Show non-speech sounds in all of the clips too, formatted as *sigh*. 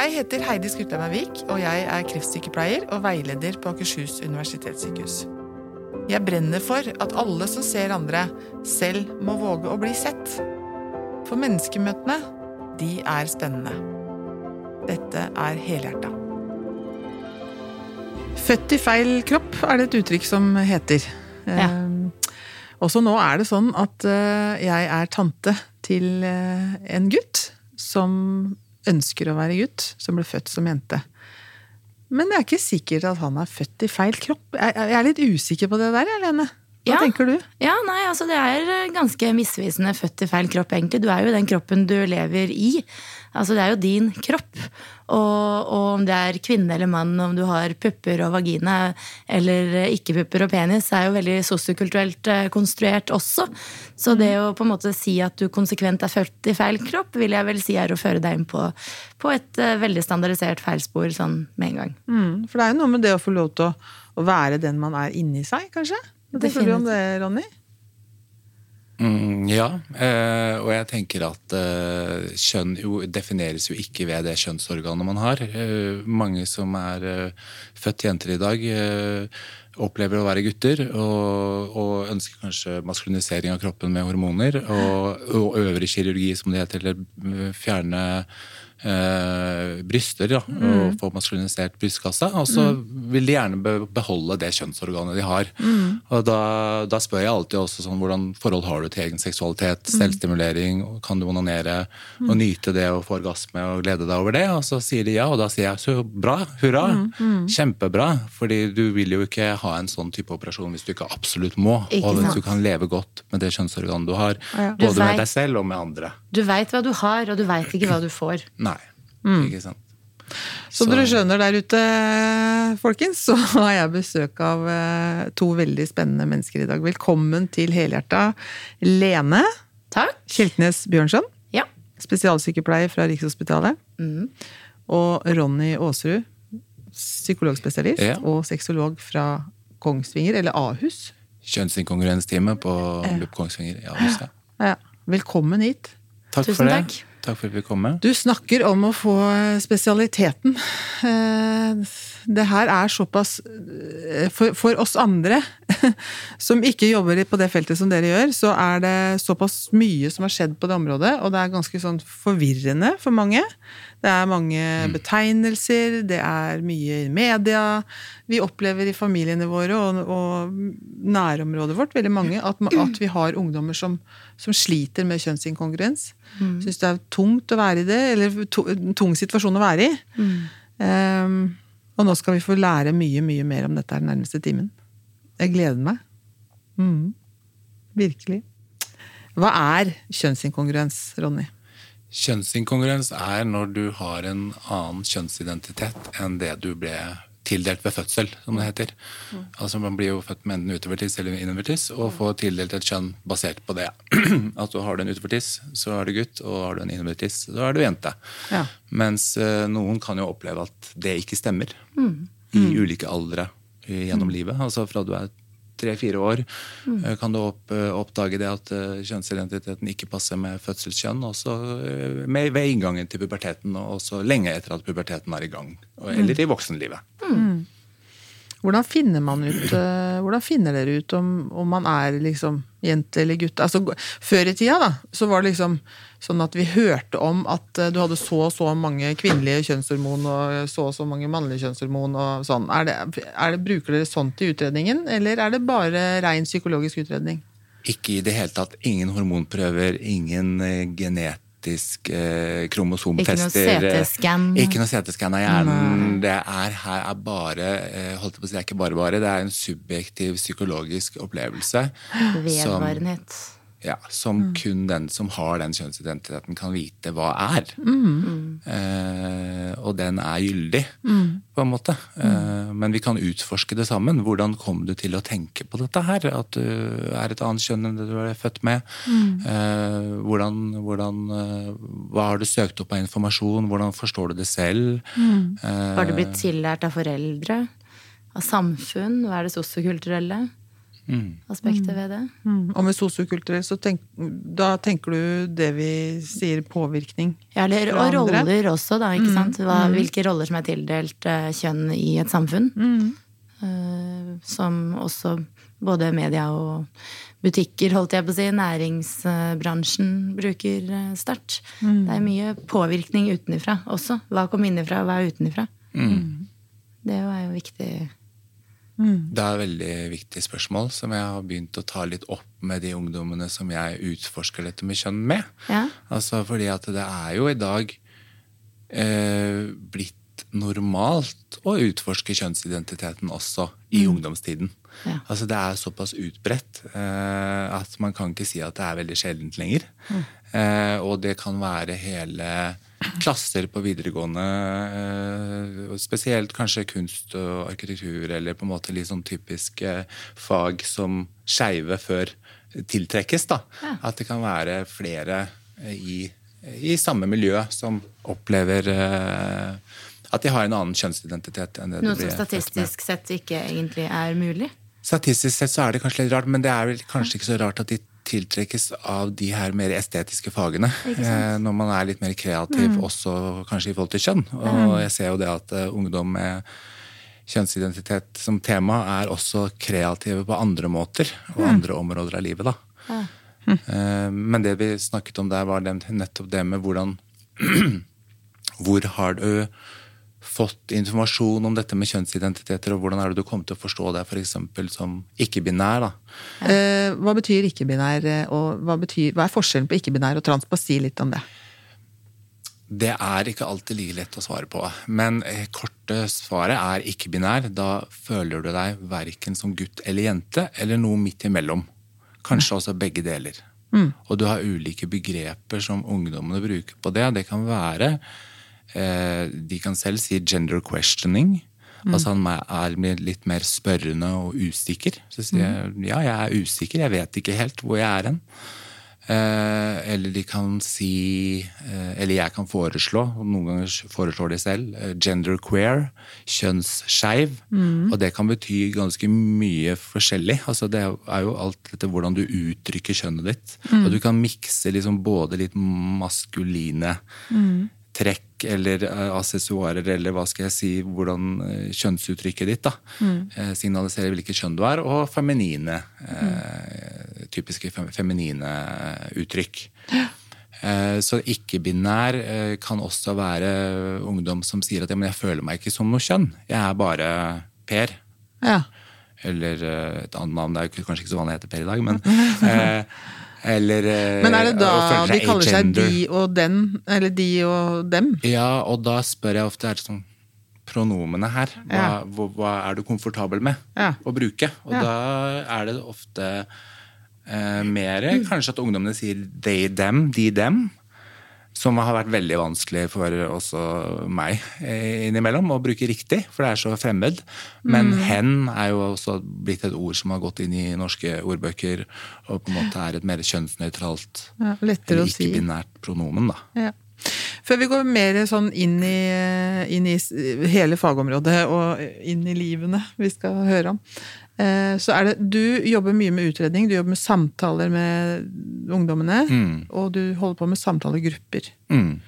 Jeg heter Heidi Skrutland Vik, og jeg er kreftsykepleier og veileder på Akershus universitetssykehus. Jeg brenner for at alle som ser andre, selv må våge å bli sett. For menneskemøtene, de er spennende. Dette er helhjerta. Født i feil kropp er det et uttrykk som heter. Ja. Eh, også nå er det sånn at eh, jeg er tante til eh, en gutt som ønsker å være gutt, som ble født som jente. Men det er ikke sikkert at han er født i feil kropp. Jeg, er litt usikker på det der, Helene. Hva Ja. tenker du? Ja, nei, altså Det er eh, ganske misvisende født i feil kropp, egentlig. Du er jo den kroppen du lever i. Altså Det er jo din kropp. Og, og om det er kvinne eller mann, om du har pupper og vagina eller eh, ikke pupper og penis, er jo veldig sosiokulturelt eh, konstruert også. Så det å på en måte si at du konsekvent er født i feil kropp, vil jeg vel si er å føre deg inn på, på et veldig standardisert feilspor sånn med en gang. Mm, for det er jo noe med det å få lov til å, å være den man er inni seg, kanskje? Hva tenker du om det, Ronny? Mm, ja, eh, og jeg tenker at eh, kjønn jo defineres jo ikke ved det kjønnsorganet man har. Eh, mange som er født jenter i dag, opplever å være gutter og, og ønsker kanskje maskulinisering av kroppen med hormoner og, og øvrig kirurgi, som det heter, eller fjerne eh, bryster ja, og få maskulinisert brystkasse. Og så vil de gjerne beholde det kjønnsorganet de har. Og da, da spør jeg alltid også sånn, hvordan forhold har du til egen seksualitet, selvstimulering, kan du onanere og nyte det og få orgasme og glede deg over det? Og så sier de ja, og da sier jeg så bra, hurra, kjempebra. Fordi du vil jo ikke ha en sånn type operasjon hvis du ikke absolutt må, Ikke og hvis du kan leve godt med det kjønnsorganet du har, Ja. Du både vet- med deg selv og med andre. Du veit hva du har, og du veit ikke hva du får. Nei, ikke sant. Som Så- dere skjønner der ute, folkens, så har jeg besøk av eh, to veldig spennende mennesker i dag. Velkommen til Helhjerta Lene Takk. Kjeltnes Bjørnson, Ja. spesialsykepleier fra Rikshospitalet. Mm. Og Ronny Aasrud, psykologspesialist Ja. og sexolog fra Kongsvinger, eller Ahus. Kjønnsinkongruensteamet på BUP Kongsvinger. i Ahus. Ja, velkommen hit. Takk Tusen for det. takk. Takk for at vi kom med. Du snakker om å få spesialiteten. Eh, Det her er såpass eh, For, for oss andre *laughs* som ikke jobber på det feltet som dere gjør, så er det såpass mye som har skjedd på det området, og det er ganske sånn forvirrende for mange. Det er mange betegnelser, det er mye i media. Vi opplever i familiene våre og, og nærområdet vårt veldig mange at, at vi har ungdommer som, som sliter med kjønnsinkongruens. Syns det er tungt å være i det, eller to, tung situasjon å være i. Ehm, og nå skal vi få lære mye, mye mer om dette den nærmeste timen. Jeg gleder meg. Mm. Virkelig. Hva er kjønnsinkongruens, Ronny? Kjønnsinkongruens er når du har en annen kjønnsidentitet enn det du ble tildelt ved fødsel, som det heter. Altså Man blir jo født med enten utovertiss eller innovertiss, og får tildelt et kjønn basert på det. *clears throat* altså har du en utovertiss, så er du gutt, og har du en innovertiss, så er du jente. Ja. Mens uh, noen kan jo oppleve at det ikke stemmer i ulike aldre gjennom livet. Altså fra du er tre-fire år, mm. kan du opp, eh, oppdage det at eh, kjønnsidentiteten ikke passer med fødselskjønn, også eh, med, ved inngangen til puberteten, og også lenge etter at puberteten er i gang. Eller Eller i voksenlivet. Hvordan finner man ut eh, Hvordan finner dere ut om, om man er liksom jente eller gutt? Altså, før i tida da, så var det liksom sånn at vi hørte om at eh, du hadde så og så mange kvinnelige kjønnshormon og så og så mange mannlige kjønnshormon og sånn. Er det, er det, bruker dere sånt i utredningen, eller er det bare rein psykologisk utredning? Ikke i det hele tatt. Ingen hormonprøver, ingen eh, genetisk eh, kromosomtester. Ikke noe CT-scan. Ikke noe CT-scan av hjernen. Det er her er bare eh, holdt på å si, det er ikke bare bare, det er en subjektiv psykologisk opplevelse. *gasps* Som, Vedvarenhet. Ja, som kun den som har den kjønnsidentiteten, kan vite hva er. Eh, og den er gyldig, på en måte. Eh, men vi kan utforske det sammen. Hvordan kom du til å tenke på dette her? At du er et annet kjønn enn det du er født med? Eh, hvordan, hvordan, eh, hva har du søkt opp av informasjon? Hvordan forstår du det selv? Eh, Har du blitt tillært av foreldre? Av samfunn? Hva er det sosiokulturelle? Aspektet ved det. Mm. Og med sosiokulturell, så tenk, da tenker du det vi sier påvirkning? Ja, eller, og andre? roller også, da. ikke sant? Hva, Hvilke roller som er tildelt uh, kjønn i et samfunn. Uh, som også både media og butikker, holdt jeg på å si, næringsbransjen bruker sterkt. Mm. Det er mye påvirkning utenifra også. Hva kom innifra, og hva er utenifra? Det er jo viktig. Det er veldig viktig spørsmål som jeg har begynt å ta litt opp med de ungdommene som jeg utforsker dette med kjønn med. Ja. Altså fordi at det er jo i dag eh, blitt normalt å utforske kjønnsidentiteten også i ungdomstiden. Ja. Altså Det er såpass utbredt eh, at man kan ikke si at det er veldig sjeldent lenger. Eh, og det kan være hele klasser på videregående, eh, spesielt kanskje kunst og arkitektur, eller på en måte litt sånn typiske fag som skeive før tiltrekkes. da. Ja. At det kan være flere eh, i, i samme miljø som opplever eh, at de har en annen kjønnsidentitet enn det Noe som statistisk sett ikke egentlig er mulig. Statistisk sett så er det kanskje litt rart, men det er vel kanskje ikke så rart at de tiltrekkes av de her mer estetiske fagene. Eh, når man er litt mer kreativ, også kanskje i forhold til kjønn. Og jeg ser jo det at eh, ungdom med kjønnsidentitet som tema er også kreative på andre måter og andre områder av livet. da. Eh, men det vi snakket om der, var nettopp det med hvordan *clears throat* Hvor har du fått informasjon om dette med kjønnsidentiteter, og hvordan er det du kom til å forstå det f.eks. som ikke-binær? da? Eh, hva betyr ikke-binær, eh, og hva, betyr, hva er forskjellen på ikke-binær og trans? Bare si litt om det. Det er ikke alltid like lett å svare på. Men eh, korte svaret er ikke-binær. Da føler du deg verken som gutt eller jente, eller noe midt imellom. Kanskje også begge deler. Og du har ulike begreper som ungdommene bruker på det. Det kan være De kan selv si gender questioning. Altså han er litt mer spørrende og usikker. Så sier jeg ja, jeg er usikker, jeg vet ikke helt hvor jeg er hen. Eh, eller de kan si eh, Eller jeg kan foreslå, og noen ganger foreslår de selv, eh, genderqueer, kjønnsskeiv. Og det kan bety ganske mye forskjellig. Altså Det er jo alt dette hvordan du uttrykker kjønnet ditt. Og du kan mikse liksom både litt maskuline trekk eller uh, assessoarer, eller hva skal jeg si, hvordan eh, kjønnsuttrykket ditt da, eh, signaliserer hvilket kjønn du er, og feminine, mm. typiske fem, feminine uttrykk. Eh, så ikke-binær eh, kan også være ungdom som sier at ja, men jeg føler meg ikke som noe kjønn, jeg er bare Per. Ja. Eller eh, et annet navn, det er kanskje ikke så vanlig å hete Per i dag, men *laughs* eh, eller eh, Men er det da de kaller seg de og den, eller de og dem? Ja, og da spør jeg ofte er det sånn pronomene her. Hva, Ja. hva, hva er du komfortabel med Ja. å bruke? Og Ja. da er det ofte eh, mer kanskje at ungdommene sier they, them, de, dem. Som har vært veldig vanskelig for også meg eh, innimellom å bruke riktig, for det er så fremmed. Men hen er jo også blitt et ord som har gått inn i norske ordbøker, og på en måte er et mer kjønnsnøytralt, Ja, ikke-binært si. pronomen. da. Ja. Før vi går mer sånn inn i, inn i hele fagområdet og inn i livene vi skal høre om, så er det Du jobber mye med utredning, du jobber med samtaler med ungdommene, og du holder på med samtalegrupper. Mm.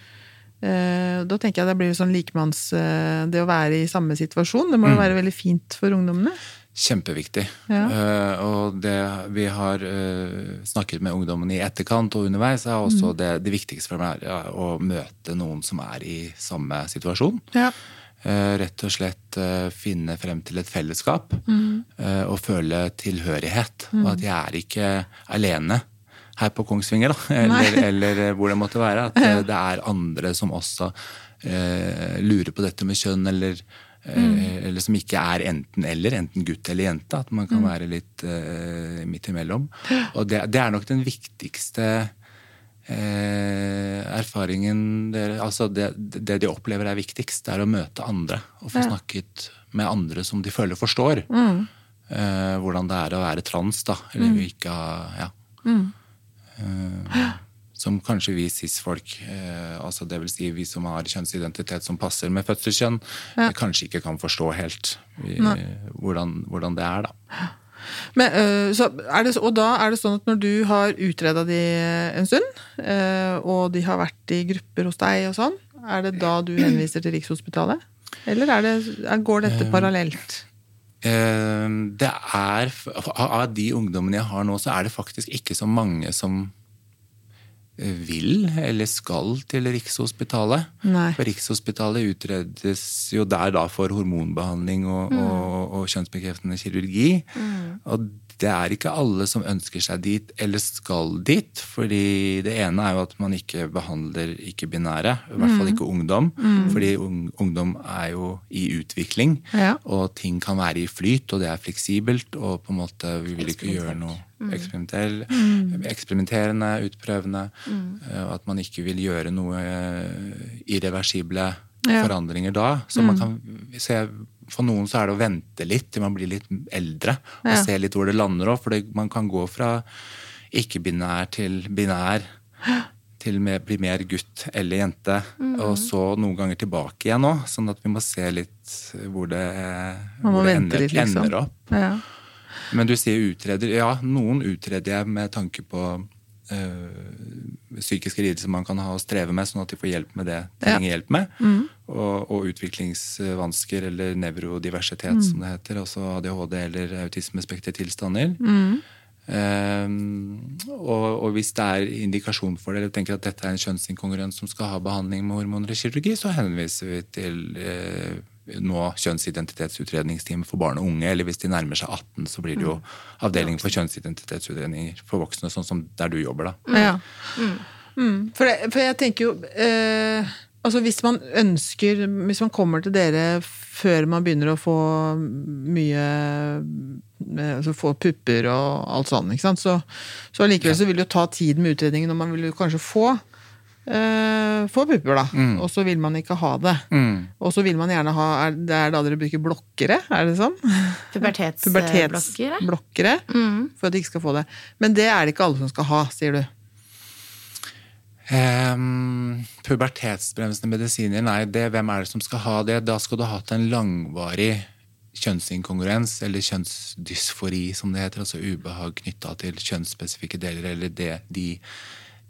Eh, Da tenker jeg det blir sånn likemanns eh, Det å være i samme situasjon, det må jo være veldig fint for ungdommene? Kjempeviktig. Ja. Uh, og det vi har uh, snakket med ungdommene i etterkant og underveis, er også det, det viktigste for meg er ja, å møte noen som er i samme situasjon. Ja. Eh, rett og slett eh, finne frem til et fellesskap mm. og føle tilhørighet. Og at jeg er ikke alene her på Kongsvinger, da, eller, eller hvor det måtte være. At *laughs* eh, det er andre som også eh, lurer på dette med kjønn, eller, eh, eller som ikke er enten-eller, enten gutt eller jente. At man kan være litt eh, midt imellom. Og det, det er nok den viktigste eh, erfaringen dere, altså det, det de opplever er viktigst, det er å møte andre. Og få snakket med andre som de føler forstår. Eh, hvordan det er å være trans, da. Eller ikke ha ja. Eh, som kanskje vi cis-folk, eh, altså det vil si vi som har kjønnsidentitet som passer med fødselskjønn, ja. kanskje ikke kan forstå helt vi, hvordan, hvordan det er, da. Men, så det, og da er det sånn at når du har utreda de en stund, og de har vært i grupper hos deg og sånn, er det da du henviser til Rikshospitalet? Eller er det, går dette parallelt? Eh, det er Av de ungdommene jeg har nå, så er det faktisk ikke så mange som vil eller skal til Rikshospitalet. Nei. For Rikshospitalet utredes jo der da for hormonbehandling og, Mm. og, og kjønnsbekreftende kirurgi. Og det er ikke alle som ønsker seg dit eller skal dit. fordi det ene er jo at man ikke behandler ikke-binære, i hvert Mm. fall ikke ungdom. Fordi ungdom er jo i utvikling, Ja. og ting kan være i flyt, og det er fleksibelt. Og på en måte vi vil ikke gjøre noe mm. eksperimenterende, utprøvende. Mm. Og at man ikke vil gjøre noe eh, irreversible Ja. forandringer da. Så man kan se For noen så er det å vente litt til man blir litt eldre, og Ja. se litt hvor det lander òg. For det, man kan gå fra ikke-binær til binær. Til å bli mer gutt eller jente, og så noen ganger tilbake igjen òg. Sånn at vi må se litt hvor det, hvor det ender, litt, liksom. ender opp. Ja. Men du sier utreder. Ja, noen utreder jeg med tanke på psykiske lidelser man kan ha og streve med, sånn at de får hjelp med det de Ja. trenger hjelp med. Og, og utviklingsvansker eller nevrodiversitet, som det heter. Altså ADHD eller autismespektertilstander. Um, og, og hvis det er indikasjon for det, eller tenker at dette er en kjønnsinkongruens som skal ha behandling med hormoner og kirurgi, så henviser vi til eh, nå kjønnsidentitetsutredningsteam for barn og unge. Eller hvis de nærmer seg 18, så blir det jo avdeling for kjønnsidentitetsutredninger for voksne, sånn som der du jobber, da. Ja. Mm. For, det, for jeg tenker jo eh, Altså hvis man ønsker Hvis man kommer til dere før man begynner å få mye eh, altså Få pupper og alt sånn, ikke sant? så, så likevel så vil det jo ta tid med utredningen, og man vil jo kanskje få eh, få pupper, da. Og så vil man ikke ha det. Mm. Og så vil man gjerne ha er Det er da dere bruker blokkere, er det sånn? Pubertetsblokkere. Pubertetsblokkere. For at de ikke skal få det. Men det er det ikke alle som skal ha, sier du. Um, pubertetsbremsende medisiner, nei, det, hvem er det som skal ha det? Da skal du ha hatt en langvarig kjønnsinkongruens, eller kjønnsdysfori, som det heter. Altså ubehag knytta til kjønnsspesifikke deler, eller det, de,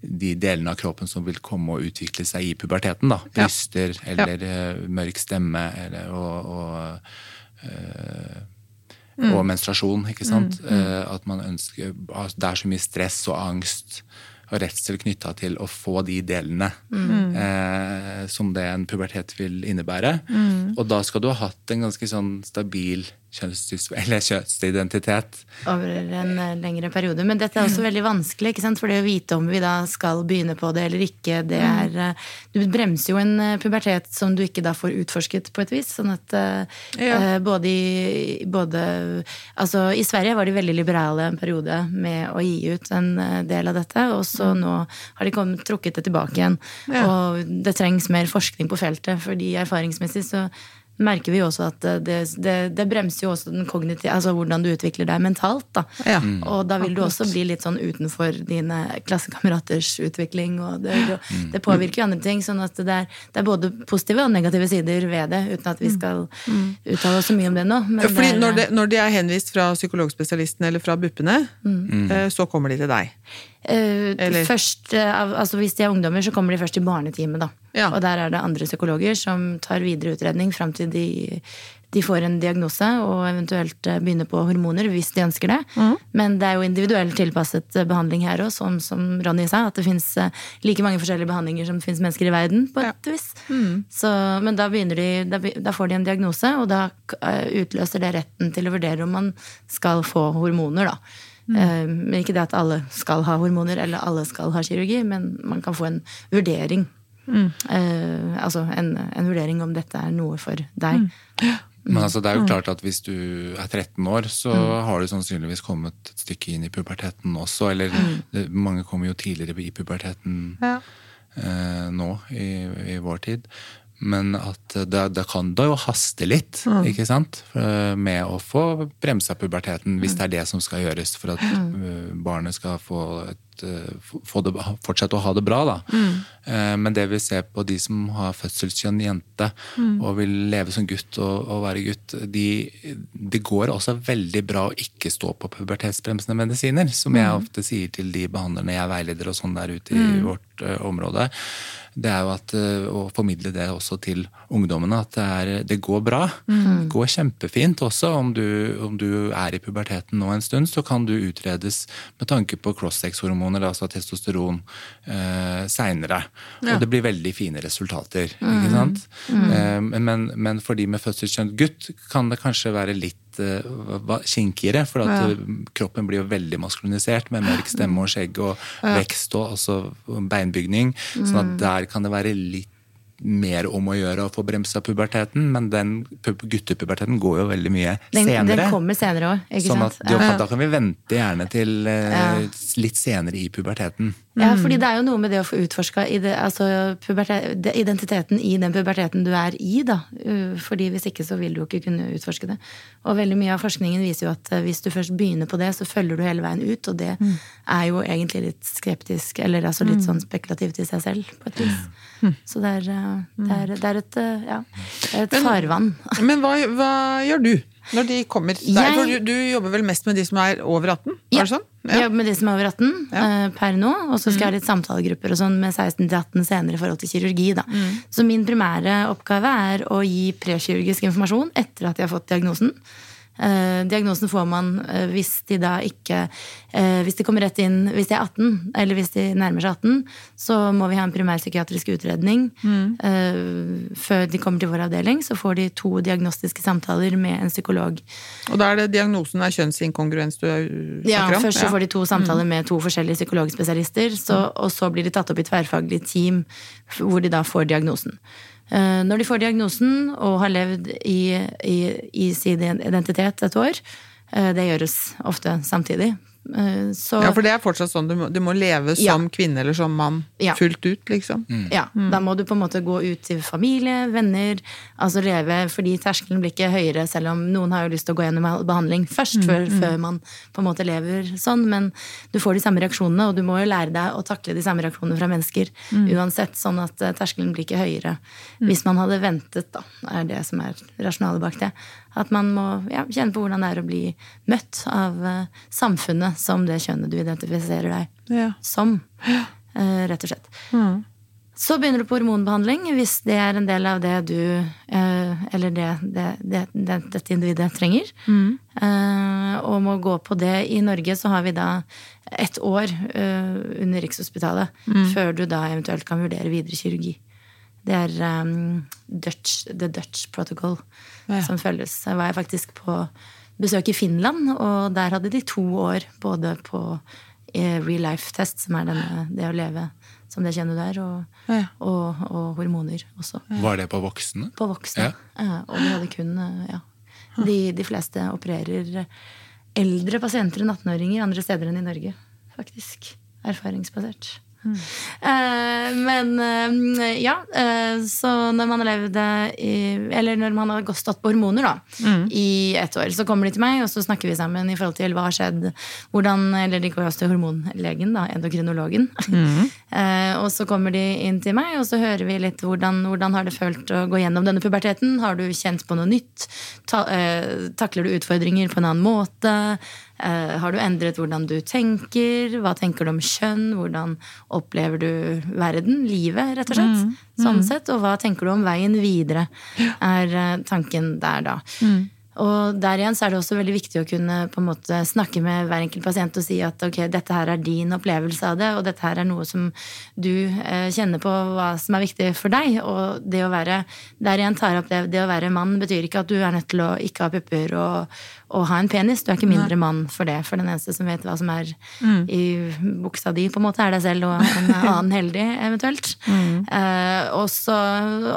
de delene av kroppen som vil komme og utvikle seg i puberteten. da. Ja. Bryster, eller ja. mørk stemme, eller og, og eh, og menstruasjon, ikke sant. Eh, at man ønsker at Det er så mye stress og angst og redsel knytta til å få de delene eh, som det en pubertet vil innebære. Og da skal du ha hatt en ganske sånn stabil kjønnsidentitet. over en eh, lengre periode. Men dette er også veldig vanskelig, ikke sant? for det å vite om vi da skal begynne på det eller ikke, det er eh, Du bremser jo en eh, pubertet som du ikke da får utforsket på et vis. Sånn at Ja. både i både, Altså, i Sverige var de veldig liberale en periode med å gi ut en del av dette, og så nå har de kommet, trukket det tilbake igjen. Ja. Og det trengs mer forskning på feltet, fordi erfaringsmessig så merker vi jo også at det, det, det bremser jo også den kognitive Altså hvordan du utvikler deg mentalt. da. Ja. Og da vil du også bli litt sånn utenfor dine klassekameraters utvikling. og Det, det påvirker jo andre ting. sånn at det er, det er både positive og negative sider ved det, uten at vi skal uttale oss så mye om det nå. Men Fordi det er- når, det, når de er henvist fra psykologspesialisten eller fra BUP-ene, eh, så kommer de til deg. Eh, Eller- først, eh, altså Hvis de er ungdommer, så kommer de først til barnetime. da. Ja. Og der er det andre psykologer som tar videre utredning fram til de, de får en diagnose og eventuelt eh, begynner på hormoner hvis de ønsker det. Mm. Men det er jo individuelt tilpasset eh, behandling her òg, som, som Ronny sa. At det fins like mange forskjellige behandlinger som det fins mennesker i verden. på et vis. Mm. Så, men da, de, da, får de en diagnose, og da utløser det retten til å vurdere om man skal få hormoner. da. Eh, Men ikke det at alle skal ha hormoner, eller alle skal ha kirurgi, men man kan få en vurdering. Eh, altså en, en vurdering om dette er noe for deg. Men altså, det er jo klart at hvis du er 13 år, så har du sannsynligvis kommet et stykke inn i puberteten også. Eller mange kommer jo tidligere i puberteten Ja. eh, nå i, i vår tid. Men at det, det kan da jo haste litt, ikke sant? Med å få bremsa puberteten, hvis det er det som skal gjøres for at eh, barnet skal få, et, eh, få det, fortsette å ha det bra. da. Mm. Men det vi ser på de som har fødselskjønn jente og vil leve som gutt og, og være gutt, de, det går også veldig bra å ikke stå på pubertetsbremsende medisiner, som jeg ofte sier til de behandlerne jeg veileder og sånn der ute i vårt eh, område. Det er jo at, eh, å formidle det også til ungdommene, at det, er, det går bra. Det går kjempefint også. Om du, om du er i puberteten nå en stund, så kan du utredes med tanke på cross-sex-hormoner, altså testosteron, eh, seinere. Ja. Og det blir veldig fine resultater. ikke sant? Eh, men, men for de med fødselskjønt gutt kan det kanskje være litt eh, uh, kinkigere, for Ja. kroppen blir jo veldig maskulinisert med mørk stemme og skjegg og vekst og beinbygning. Sånn at der kan det være litt mer om å gjøre å få bremsa puberteten, men den guttepuberteten går jo veldig mye Den, senere. den kommer senere også, ikke Sånn sant? at da, Ja. da kan vi vente gjerne til eh, Ja. litt senere i puberteten. Ja, fordi det er jo noe med det å få utforska altså, identiteten i den puberteten du er i, da. Uh, Fordi hvis ikke så vil du jo ikke kunne utforske det. Og veldig mye av forskningen viser jo at uh, hvis du først begynner på det, så følger du hele veien ut, og det er jo egentlig litt skeptisk, eller altså litt sånn spekulativt i seg selv, på et vis. *laughs* Så det er, uh, det er, det er et, uh, ja, et farvann. *laughs* Men hva, hva gjør du når de kommer? Der, Jeg- du, du jobber vel mest med de som er over 18? Ja. Sånn? Jeg jobber med de som er over 18 Ja. uh, per nå. Og så skal jeg ha litt samtalegrupper og sånn med 16-18 senere i forhold til kirurgi. Da. Så min primære oppgave er å gi prekirurgisk informasjon etter at de har fått diagnosen. Eh, diagnosen får man eh, hvis de da ikke eh, Hvis de kommer rett inn hvis de er 18, eller hvis de nærmer seg 18, så må vi ha en primærpsykiatrisk utredning. Eh, før de kommer til vår avdeling, så får de to diagnostiske samtaler med en psykolog. Og da er det diagnosen er kjønnsinkongruens du snakker om? Ja, først så får de to samtaler med to forskjellige psykologspesialister, så, og så blir de tatt opp i tverrfaglig team hvor de da får diagnosen. Eh, Når de får diagnosen og har levd i, i, i sin identitet et år, eh, det gjøres ofte samtidig, så Ja, for det er fortsatt sånn. Du må, du må leve Ja. som kvinne eller som mann Ja. fullt ut, liksom. Ja, Da må du på en måte gå ut til familie, venner, altså leve fordi terskelen blir ikke høyere, selv om noen har jo lyst til å gå gjennom behandling først, før, før man på en måte lever sånn. Men du får de samme reaksjonene, og du må jo lære deg å takle de samme reaksjonene fra mennesker uansett, sånn at eh, terskelen blir ikke høyere. Hvis man hadde ventet, da, er det som er rasjonalet bak det. At man må ja, kjenne på hvordan det er å bli møtt av uh, samfunnet som det kjønnet du identifiserer deg Ja. som. Uh, rett og slett. Så begynner du på hormonbehandling hvis det er en del av det du uh, Eller det, det, det, det dette individet trenger. Eh, og må gå på det. I Norge så har vi da ett år under Rikshospitalet før du da eventuelt kan vurdere videre kirurgi. Det er um, Dutch, The Dutch Protocol Ja. som følges. Jeg var faktisk på besøk i Finland, og der hadde de to år både på eh, real life-test, som er denne, det å leve som det kjenner du er, og, Ja. og, og hormoner også. Var det på voksne? På voksne. Ja. Og de hadde kun eh, ja. de, de fleste opererer eldre pasienter enn 18-åringer andre steder enn i Norge, faktisk. Erfaringsbasert. Eh, men eh, ja, eh, så når man har levd i Eller når man har stått på hormoner da, i et år, så kommer de til meg, og så snakker vi sammen i forhold til hva har skjedd. Hvordan, eller de går også til hormonlegen, da, endokrinologen. Mm. *laughs* og så kommer de inn til meg, og så hører vi litt hvordan, hvordan har det følt å gå gjennom denne puberteten. Har du kjent på noe nytt? Ta, takler du utfordringer på en annen måte? Eh, har du endret hvordan du tenker? Hva tenker du om kjønn? Hvordan opplever du verden? Livet, rett og slett. Sånn sett. Og hva tenker du om veien videre? Er eh, tanken der, da. Og der igjen så er det også veldig viktig å kunne på en måte snakke med hver enkelt pasient og si at ok, dette her er din opplevelse av det, og dette her er noe som du eh, kjenner på hva som er viktig for deg. Og det å være der igjen tar opp det, det å være mann betyr ikke at du er nødt til å ikke ha pupper og, og ha en penis. Du er ikke mindre mann for det. For den eneste som vet hva som er i buksa di, på en måte, er deg selv og en *laughs* annen heldig, eventuelt. Eh, og så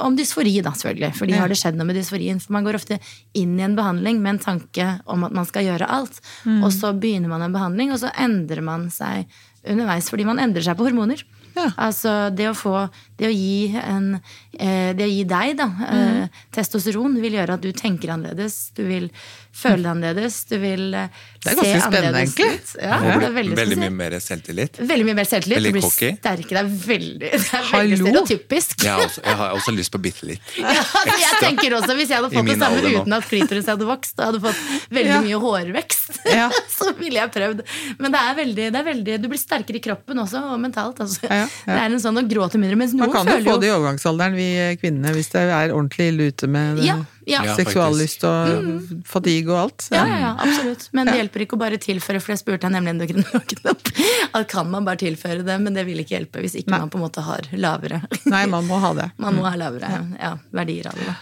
om dysfori, da, selvfølgelig. For de har det skjedd noe med dysforien. For man går ofte inn i en behandling med en tanke om at man skal gjøre alt. Og så begynner man en behandling, og så endrer man seg underveis fordi man endrer seg på hormoner. Ja. Altså det å få det å gi, en, eh, det å gi deg da, eh, testosteron vil gjøre at du tenker annerledes, du vil føle deg annerledes, du vil eh, se annerledes ut. Ja, ja. det er veldig, veldig mye mer selvtillit. Veldig mye mer selvtillit. Veldig Du blir cocky. sterkere. Det er veldig, det er veldig stereotypisk. Jeg har også, jeg har også lyst på bitte litt. *laughs* Ja, altså, jeg tenker også Hvis jeg hadde fått det samme uten at klitoris hadde vokst, og hadde fått veldig Ja. mye hårvekst, Ja. *laughs* så ville jeg prøvd. Men det er veldig, det er veldig Du blir sterkere i kroppen også, og mentalt. Altså. Ja, ja. Det er en sånn å gråte mindre. Mens Man kan jo få det i overgangsalderen, vi kvinnene, hvis det er ordentlig lute med Ja, ja. Ja. seksuallyst og fatigue og alt. Ja, ja, ja, absolutt. Men det hjelper ikke å bare tilføre, for jeg spurte nemlig endokrinologen *laughs* at kan man bare tilføre det, men det vil ikke hjelpe hvis ikke Nei. man på en måte har lavere Nei, man må ha det. *laughs* Man må ha lavere ja, verdier av det.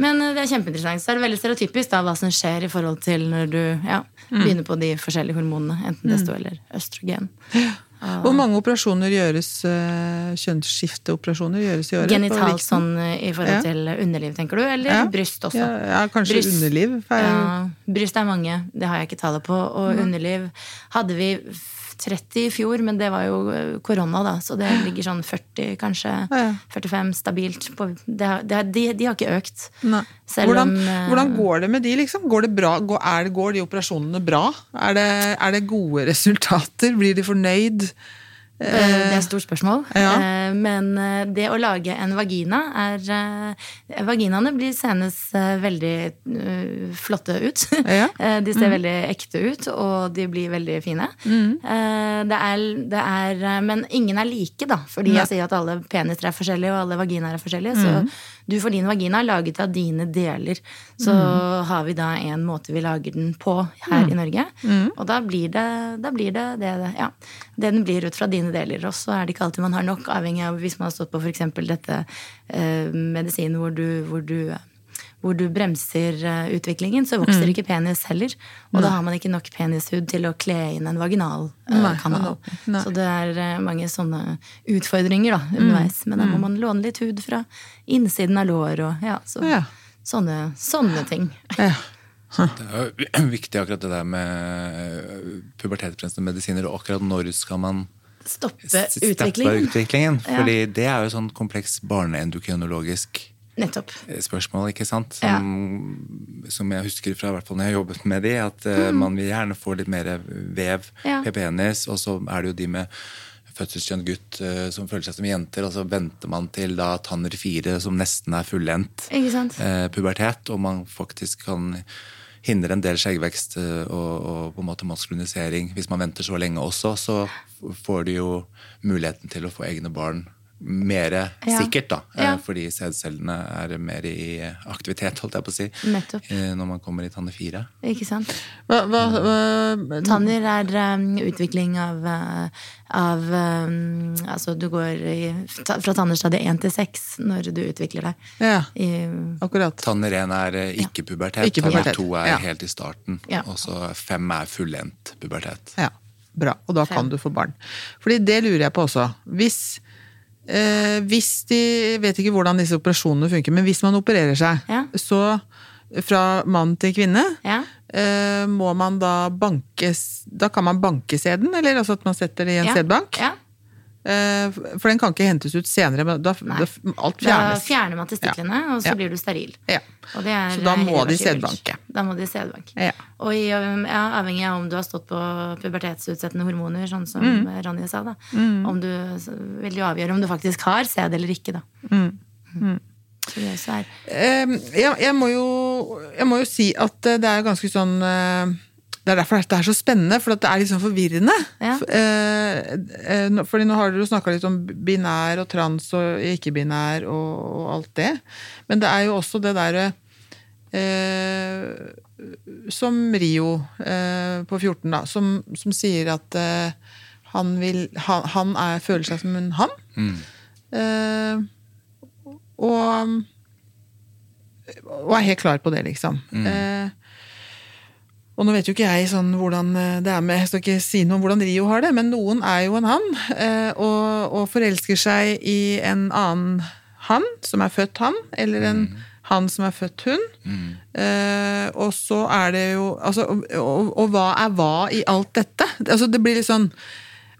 Men eh, det er kjempeinteressant. Så er det veldig stereotypisk da, hva som skjer i forhold til når du ja, Mm. begynner på de forskjellige hormonene. Enten testo eller østrogen. *gasps* Hvor mange operasjoner gjøres, eh, kjønnsskifteoperasjoner gjøres i året? Genitalt sånn eh, i forhold Ja. til underliv, tenker du? Eller Ja. bryst også? Ja, ja, kanskje Bryst. underliv. Ja, bryst er mange, det har jeg ikke tallet på. Og underliv hadde vi 30 i fjor, men det var jo eh, korona, da. Så det ligger sånn 40, kanskje. Ja, ja. 45 stabilt. På, det, har- det, de, de har ikke økt. Hvordan, om, eh, hvordan går det med de, liksom? Går, det bra? Går, er går de operasjonene bra? Er det, er det gode resultater? Blir de fornøyd? Eh, Det er et stort spørsmål. Ja. Eh, Men eh, det å lage en vagina er eh, Vaginaene blir senest eh, veldig eh, flotte ut. Ja. Mm. *laughs* Eh, De ser veldig ekte ut, og de blir veldig fine. Mm. Det er, det er eh, Men ingen er like, da. Fordi ja. jeg sier at alle peniser er forskjellige, og alle vaginaer er forskjellige. Så Mm. Du får din vagina laget av dine deler. Så Mm. har vi da en måte vi lager den på her i Norge. Mm. Og da blir det da blir det, det, ja, det den blir ut fra dine deler. Og så er det ikke alltid man har nok, avhengig av hvis man har stått på f.eks. dette eh, medisinen hvor du, hvor du hvor du bremser eh, utviklingen, så vokser Mm. ikke penis heller. Og da har man ikke nok penishud til å kle inn en vaginal eh, Nei, kanal. nei. Så det er eh, mange sånne utfordringer da, underveis. Men da må man låne litt hud fra innsiden av lår og ja, så, Ja. sånne, sånne ting. Ja. Det er jo *clears throat* viktig akkurat det der med pubertetsbremsende medisiner, og akkurat når skal man Stoppe steppe utviklingen. utviklingen? Ja. Fordi det er jo sånn kompleks barneendokrinologisk Nettopp. eh, spørsmål, ikke sant? Som, som jeg husker fra hvert fall når jeg har jobbet med de, at mm. man vil gjerne få litt mer vev. Ja. penis, og så er det jo de med fødselskjønn gutt eh, som føler seg som jenter, og så venter man til da tanner fire som nesten er fullendt eh, pubertet, og man faktisk kan hindre en del skjeggvekst eh, og, og på en måte maskulinisering. Hvis man venter så lenge også, så får de jo muligheten til å få egne barn mere Ja. sikkert, da. eh, Ja. Fordi sædcellene er mer i aktivitet, holdt jeg på å si, Nettopp. eh, når man kommer i tanne fire. Ikke sant? Hva, hva, hva, Tanner er um, utvikling av, uh, av um, Altså, du går i, fra tannerstadiet 1 til 6 når du utvikler deg. ja, I, akkurat. Tanner 1 er eh, ikke pubertet, Ikke tanner pubertet, 2 er ja. helt i starten, Ja. og så 5 er fullendt pubertet. Ja, bra. Og da kan du få barn. Fordi det lurer jeg på også. Hvis, eh, hvis de vet ikke hvordan disse operasjonene funker, men hvis man opererer seg, Ja. så fra mann til kvinne, ja? eh, må man da banke Da kan man banke sæden, eller altså at man setter det i en ja. sædbank? Ja. Eh, for den kan ikke hentes ut senere, men da, da alt Da fjerner man testiklene, og så Ja. blir du steril. Ja. Så da må de sædbanke. Da må de sædbanke. Ja. Og i, um, ja, avhengig av om du har stått på pubertetsutsettende hormoner, sånn som Mm. Ronja sa, da. Om du vil jo avgjøre om du faktisk har sæd eller ikke, da. Mm. Så det også er Eh, jeg, jeg, må jo, jeg må jo si at eh, det er ganske sånn eh, Det er derfor dette er så spennende, for at det er litt sånn forvirrende. Ja. Eh, eh, fordi nå har dere jo snakka litt om binær og trans og ikke-binær og, og alt det. Men det er jo også det derre eh, Som Rio eh, på 14, da, som, som sier at eh, han, vil, han, han er, føler seg som en han. Eh, og, og er helt klar på det, liksom. Eh, og nå vet jo ikke jeg sånn hvordan eh, det er med Jeg skal ikke si noe om hvordan Rio har det, men noen er jo en han, eh, og, og forelsker seg i en annen han, som er født han, eller en han som er født hun. Mm. og så er det jo altså, og, og, og hva er hva i alt dette? Altså, det blir litt sånn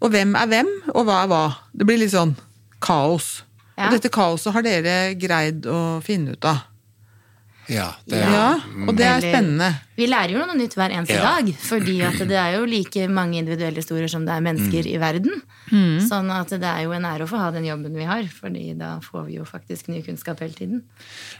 Og hvem er hvem, og hva er hva? Det blir litt sånn kaos. Ja. Og dette kaoset har dere greid å finne ut av. Ja, det, Ja, og det er Eller- spennende. Vi lærer jo noe nytt hver eneste Ja. dag. Fordi at det er jo like mange individuelle historier som det er mennesker Mm. i verden. Mm. Sånn at det er jo en ære å få ha den jobben vi har, fordi da får vi jo faktisk ny kunnskap hele tiden.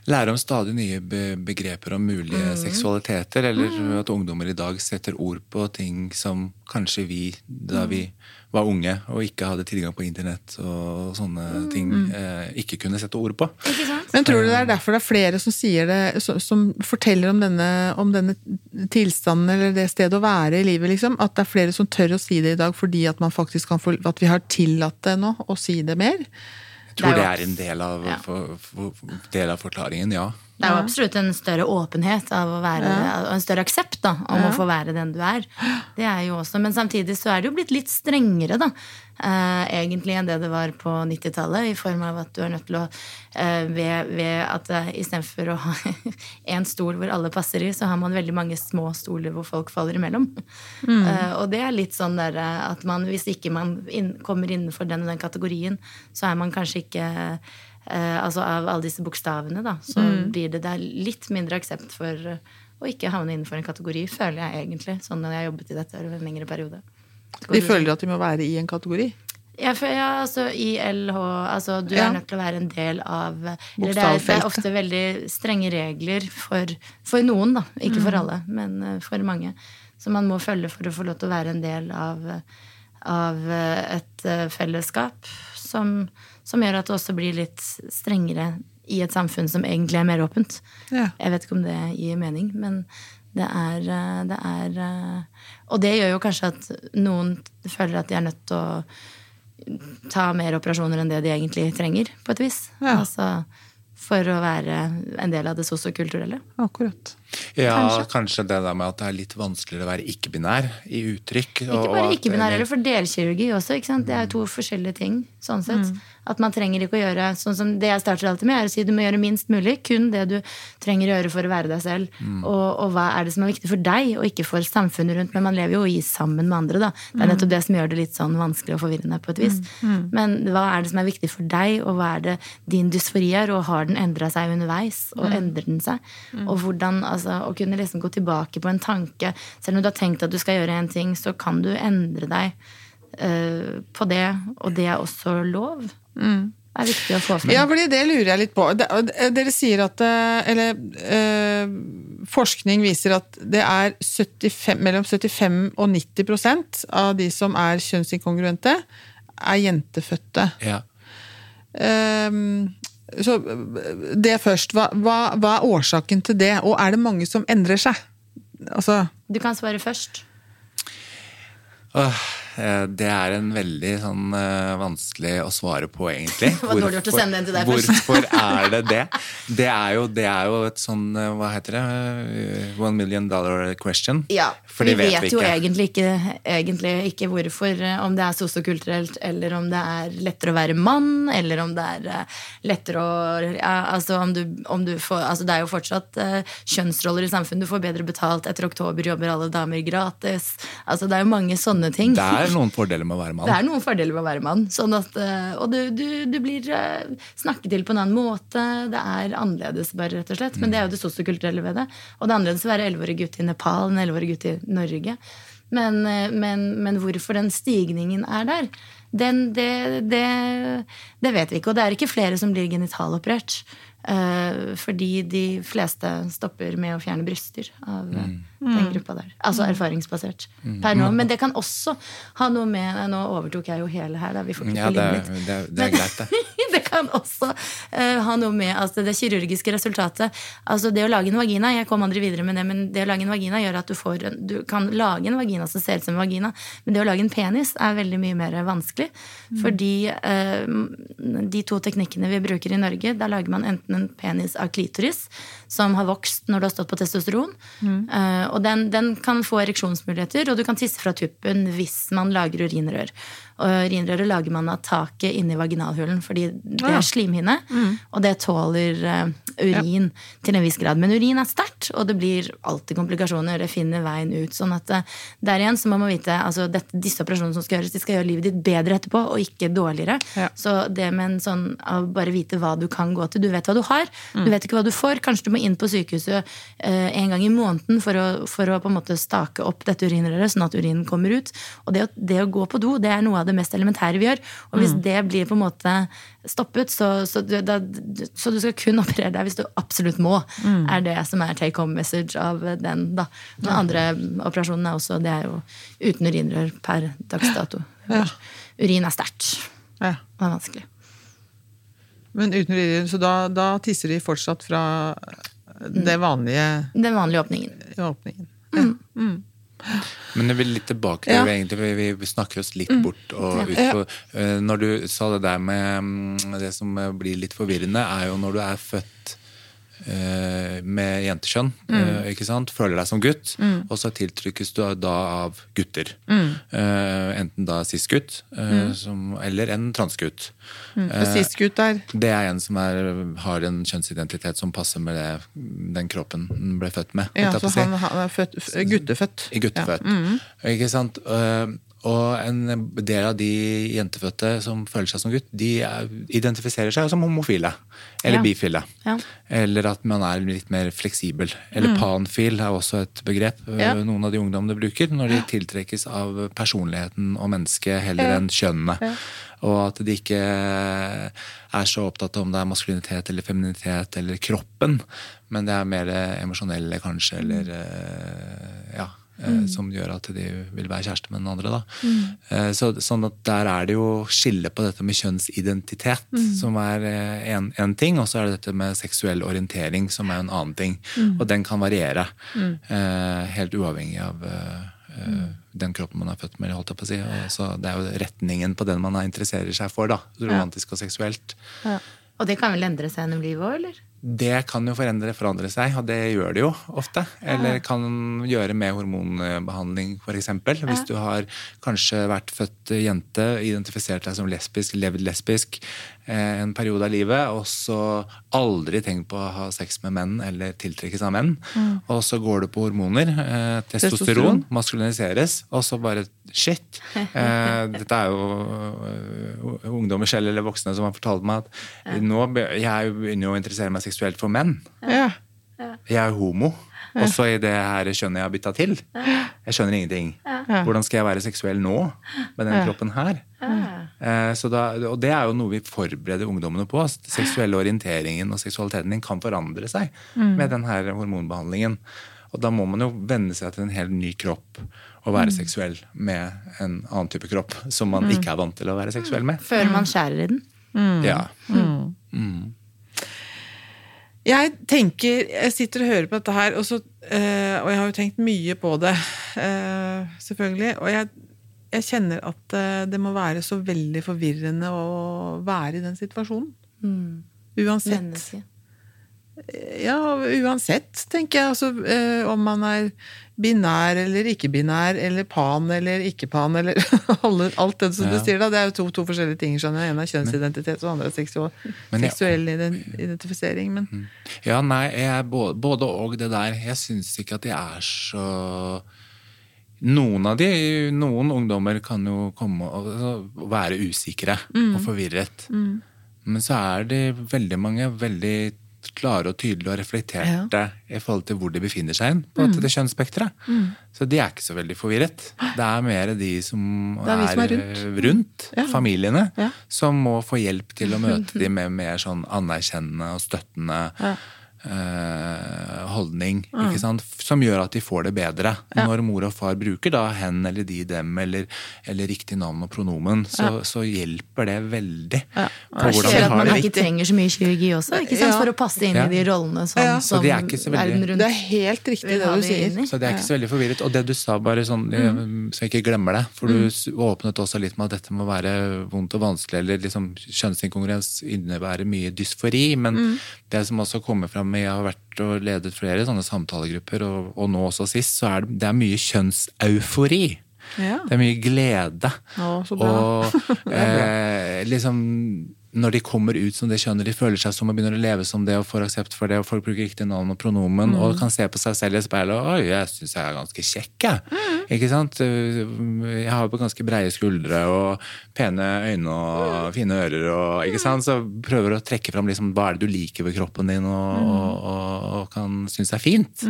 lære om stadig nye be begreper om mulige seksualiteter, eller at ungdommer i dag setter ord på ting som kanskje vi, da vi var unge og ikke hadde tilgang på internett og sånne ting, eh, ikke kunne sette ord på. Men tror du det er derfor det er flere som sier det, som, forteller om denne, om denne tilstanden eller det stedet å være i livet, liksom? At det er flere som tør å si det i dag fordi at man faktisk kan få, at vi har tillatt det nå å si det mer? Jeg tror Det det er er en del av, Ja. for, for, del av forklaringen, ja. Det er jo absolutt en større åpenhet av å være, og en større aksept da, om å få være den du er. Det er jo også, Men samtidig så er det jo blitt litt strengere da, eh, egentlig enn det det var på 90-tallet. I form av at du er nødt til å eh, ved, ved at uh, istedenfor å ha *laughs* én stol hvor alle passer i, så har man veldig mange små stoler hvor folk faller imellom. Eh, og det er litt sånn der, eh, at man, hvis ikke man inn, kommer innenfor den og den kategorien, så er man kanskje ikke Eh, altså Av alle disse bokstavene, da, så blir det, det er litt mindre aksept for eh, å ikke havne innenfor en kategori, føler jeg egentlig. Sånn når jeg har jobbet i dette over en lengre periode. De føler at de må være i en kategori? Ja, for, ja, altså ILH altså Du Ja. er nødt til å være en del av Eller det er, det er ofte veldig strenge regler for, for noen, da. Ikke for alle, men eh, for mange. Som man må følge for å få lov til å være en del av, av eh, et eh, fellesskap. Som, som gjør at det også blir litt strengere i et samfunn som egentlig er mer åpent. Ja. Jeg vet ikke om det gir mening, men det er, eh, det er eh, Og det gjør jo kanskje at noen føler at de er nødt til å ta mer operasjoner enn det de egentlig trenger, på et vis. Ja. Altså for å være en del av det sosiokulturelle. Akkurat. Ja, Kanskje. kanskje. det der med at det er litt vanskeligere å være ikke-binær i uttrykk. Ikke bare ikke-binær, eller for delkirurgi også. ikke sant? Det er to forskjellige ting. sånn sett. At man trenger ikke å gjøre sånn som det jeg starter alltid med, er å si du må gjøre minst mulig. Kun det du trenger å gjøre for å være deg selv. Og, og hva er det som er viktig for deg, og ikke for samfunnet rundt. Men man lever jo i sammen med andre, da. Det er nettopp det som gjør det litt sånn vanskelig og forvirrende på et vis. Men hva er det som er viktig for deg, og hva er det din dysfori er, og har den endra seg underveis, og endrer den seg? Og hvordan, altså, å kunne liksom gå tilbake på en tanke, selv om du har tenkt at du skal gjøre en ting, så kan du endre deg uh, på det, og det er også lov. Det er viktig å få frem. Ja, fordi det lurer jeg litt på. Dere sier at eh, Eller eh, forskning viser at det er 75, mellom 75 og 90 prosent av de som er kjønnsinkongruente, er jentefødte. Ja. Ehm, så det først. Hva, hva, hva er årsaken til det? Og er det mange som endrer seg? Altså, Du kan svare først. Eh, det er en veldig sånn eh, vanskelig å svare på, egentlig. *laughs* Det var dårlig gjort å sende den til deg først. Hvorfor er det det? Det er jo, det er jo et sånn eh, Hva heter det? Eh, One million dollar question. Ja, For det vet, vet vi jo ikke. egentlig ikke, egentlig ikke hvorfor, eh, om det er sosiokulturelt, eller om det er lettere å være mann, eller om det er eh, lettere å altså, om du, om du får, altså Det er jo fortsatt eh, kjønnsroller i samfunnet. Du får bedre betalt. Etter oktober jobber alle damer gratis. Altså Det er jo mange sånne ting. Det er noen fordeler med å være mann. Det er noen fordeler med å være mann. Sånn at, eh, og du, du, du blir eh, snakket til på en annen måte. Det er annerledes, bare, rett og slett. Men det er jo det sosiokulturelle ved det. Og det er annerledes å være elleveårig gutt i Nepal enn elleveårig gutt i Norge. Men, eh, men, men hvorfor den stigningen er der, den, det, det, det vet vi ikke. Og det er ikke flere som blir genitaloperert. fordi de fleste stopper med å fjerne bryster av eh, den gruppa der. Altså erfaringsbasert per nå. Men det kan også ha noe med Nå overtok jeg jo hele her, da. Vi får ikke Ja, det, er- litt. det, er- det er greit, det. *laughs* det kan også uh, ha noe med altså, det kirurgiske resultatet. Altså det å lage en vagina, jeg kom aldri videre med det, men det å lage en vagina gjør at du får Du kan lage en vagina som ser ut som en vagina, men det å lage en penis er veldig mye mer vanskelig. Fordi uh, de to teknikkene vi bruker i Norge, da lager man enten en penis av klitoris, som har vokst når du har stått på testosteron, eh, og den, den kan få ereksjonsmuligheter, og du kan tisse fra tuppen hvis man lager urinrør. Urinrøret lager man av taket inni vaginalhulen, fordi det er slimhinne, og det tåler urin urin til en viss grad. Men urin er sterkt, og det blir alltid komplikasjoner. Det finner veien ut. sånn at eh, der igjen så må man vite altså dette, Disse operasjonene som skal gjøres, de skal gjøre livet ditt bedre etterpå, og ikke dårligere. Ja. Så det med en sånn av bare vite hva du kan gå til. Du vet hva du har, du vet ikke hva du får. Kanskje du må inn på sykehuset eh, en gang i måneden for å, for å på en måte stake opp dette urinrøret, sånn at urinen kommer ut. Og det å, det å gå på do, det er noe av det mest elementære vi gjør. Og hvis det blir på en måte stoppet, så, så, du, da, så du skal kun *laughs* operere deg hvis du absolutt må, er det som er take home message av den. da. Den andre operasjonen er også, det er jo uten urinrør per dags dato. Ja. Urin er sterkt. Ja. Det er vanskelig. Men uten urinrør, så da, da tisser de fortsatt fra det vanlige Den vanlige åpningen. åpningen. Men jeg vil litt tilbake til Ja. vi egentlig, vi, vi snakker oss litt bort og ut på eh, Når du sa det der med mm, Det som blir litt forvirrende, er jo når du er født med jentekjønn, Mm. ikke sant? føler deg som gutt, og så tiltrykkes du da av gutter. Eh, enten da cis-gutt eh, eller en transgutt. Og sist gutt der Det er en som er, har en kjønnsidentitet som passer med det, den kroppen den ble født med. ja, så han, han er født, guttefødt. guttefødt. Ja. guttefødt. Ikke sant? Eh, Og en del av de jentefødte som føler seg som gutt, de er, identifiserer seg som homofile. Eller Ja. bifile. Ja. Eller at man er litt mer fleksibel. Eller panfil er også et begrep eh, Ja. noen av de ungdommene bruker, når de tiltrekkes av personligheten og mennesket heller enn kjønnene. Og at de ikke er så opptatt av om det er maskulinitet eller feminitet eller kroppen, men det er mer emosjonelle kanskje, eller eh, ja. Eh, Som gjør at de vil være kjæreste med den andre. Da. Eh, Så, sånn at Der er det jo skille på dette med kjønnsidentitet, som er én ting, og så er det dette med seksuell orientering, som er en annen ting. Og den kan variere, eh, helt uavhengig av eh, eh, den kroppen man er født med. holdt jeg på å si. Så Det er jo retningen på den man interesserer seg for, da, romantisk og seksuelt. Og det kan vel endre seg gjennom livet òg, eller? Det kan jo forandre, forandre seg, og det gjør det jo ofte. Eller kan gjøre med hormonbehandling, f.eks. Hvis du har kanskje vært født jente, identifisert deg som lesbisk, levd lesbisk en periode av livet, og så aldri tenkt på å ha sex med menn eller tiltrekkes av menn. Og så går du på hormoner. Eh, testosteron Testosteron. maskuliniseres, og så bare shit. Eh, *laughs* dette er jo uh, ungdommer selv eller voksne som har fortalt meg at nå jeg begynner jo å interessere meg seksuelt for menn. Ja. Jeg er homo. Også i det her kjønnet jeg har bytta til. Jeg skjønner ingenting. Hvordan skal jeg være seksuell nå med den kroppen her? Eh, Så da, og det er jo noe vi forbereder ungdommene på. at Seksuelle orienteringen og seksualiteten din kan forandre seg med den her hormonbehandlingen. Og da må man jo venne seg til en helt ny kropp og være seksuell med en annen type kropp som man ikke er vant til å være seksuell med. Før man skjærer i den. Ja. Jeg tenker, jeg sitter og hører på dette her, og, så, eh, og jeg har jo tenkt mye på det, eh, selvfølgelig. Og jeg, jeg kjenner at eh, det må være så veldig forvirrende å være i den situasjonen. Uansett. Menneske. Ja, uansett, tenker jeg. Altså, om man er binær eller ikke-binær, eller pan eller ikke-pan, eller *laughs* alt det som Ja. du sier da. Det er jo to, to forskjellige ting, skjønner jeg. En er kjønnsidentitet, og andre er seksual, Men jeg- seksuell ident- identifisering. Men Ja, nei, jeg både, både og det der. Jeg syns ikke at de er så Noen av de, noen ungdommer kan jo komme og og være usikre og forvirret. Men så er det veldig mange veldig klare og tydelige og reflekterte i forhold til hvor de befinner seg hen på dette kjønnsspekteret. Så de er ikke så veldig forvirret. Det er mer de som Det er som er rundt, rundt, Ja. familiene, Ja. som må få hjelp til å møte *laughs* dem med mer sånn anerkjennende og støttende Ja. Eh, holdning. Ikke sant? Som gjør at de får det bedre. Når mor og far bruker da hen eller de, dem, eller, eller riktig navn og pronomen, så, så hjelper det veldig Ja. på Det hvordan skjer de at har man det. ikke trenger så mye kirurgi også, ikke sant? Ja. for å passe inn Ja. i de rollene som, Ja. Som de er ikke veldig- verden rundt det er helt riktig det du sier. Så det er ikke så veldig forvirret. Og det du sa, bare sånn, eh, så jeg ikke glemmer det, for du mm. åpnet også litt med at dette må være vondt og vanskelig, eller liksom kjønnsinkongruens innebærer mye dysfori, men det som også kommer fram, jeg har vært og ledet flere sånne samtalegrupper, og, og nå også sist, så er det, det er mye kjønnseufori. Ja. Det er mye glede. Å, så bra. Og *laughs* eh, liksom når de kommer ut som det kjønnet de føler seg som og begynner å leve som det og får aksept for det, og folk bruker riktig navn og pronomen og kan se på seg selv i speilet og oi, jeg syns jeg er ganske kjekk, jeg. Ikke sant? Jeg har jo ganske breie skuldre og pene øyne og fine ører og ikke sant? Så prøver å trekke fram liksom, hva er det du liker ved kroppen din og, og, og, og kan synes er fint.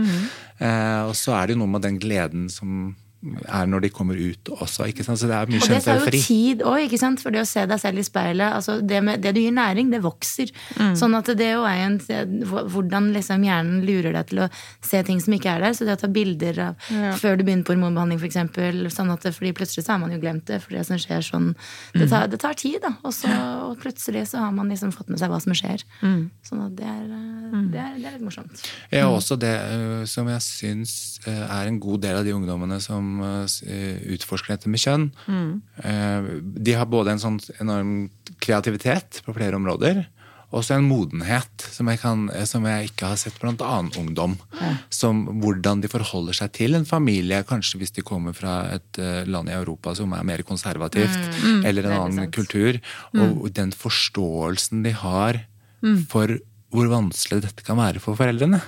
Eh, og så er det jo noe med den gleden som er når de kommer ut også. ikke sant? Så det er mye Og det tar jo tid òg, ikke sant? For det å se deg selv i speilet altså det, med, det du gir næring, det vokser. Sånn at det jo er en Hvordan liksom hjernen lurer deg til å se ting som ikke er der. Så det å ta bilder av før du begynner på hormonbehandling, f.eks. Sånn at det, fordi plutselig så har man jo glemt det. For det som skjer sånn Det tar, det tar tid, da. Og, så, og plutselig så har man liksom fått med seg hva som skjer. Sånn at det er, eh, det er, det er litt morsomt. Ja, også det øh, som jeg syns øh, er en god del av de ungdommene som øh, øh, utforsker dette med kjønn. Mm. De har både en sånn enorm kreativitet på flere områder, og så en modenhet som jeg, kan, eh, som jeg ikke har sett blant annen ungdom. Som hvordan de forholder seg til en familie, kanskje hvis de kommer fra et øh, land i Europa som er mer konservativt, eller en annen sant. kultur, og den forståelsen de har for hvor vanskelig dette kan være for foreldrene.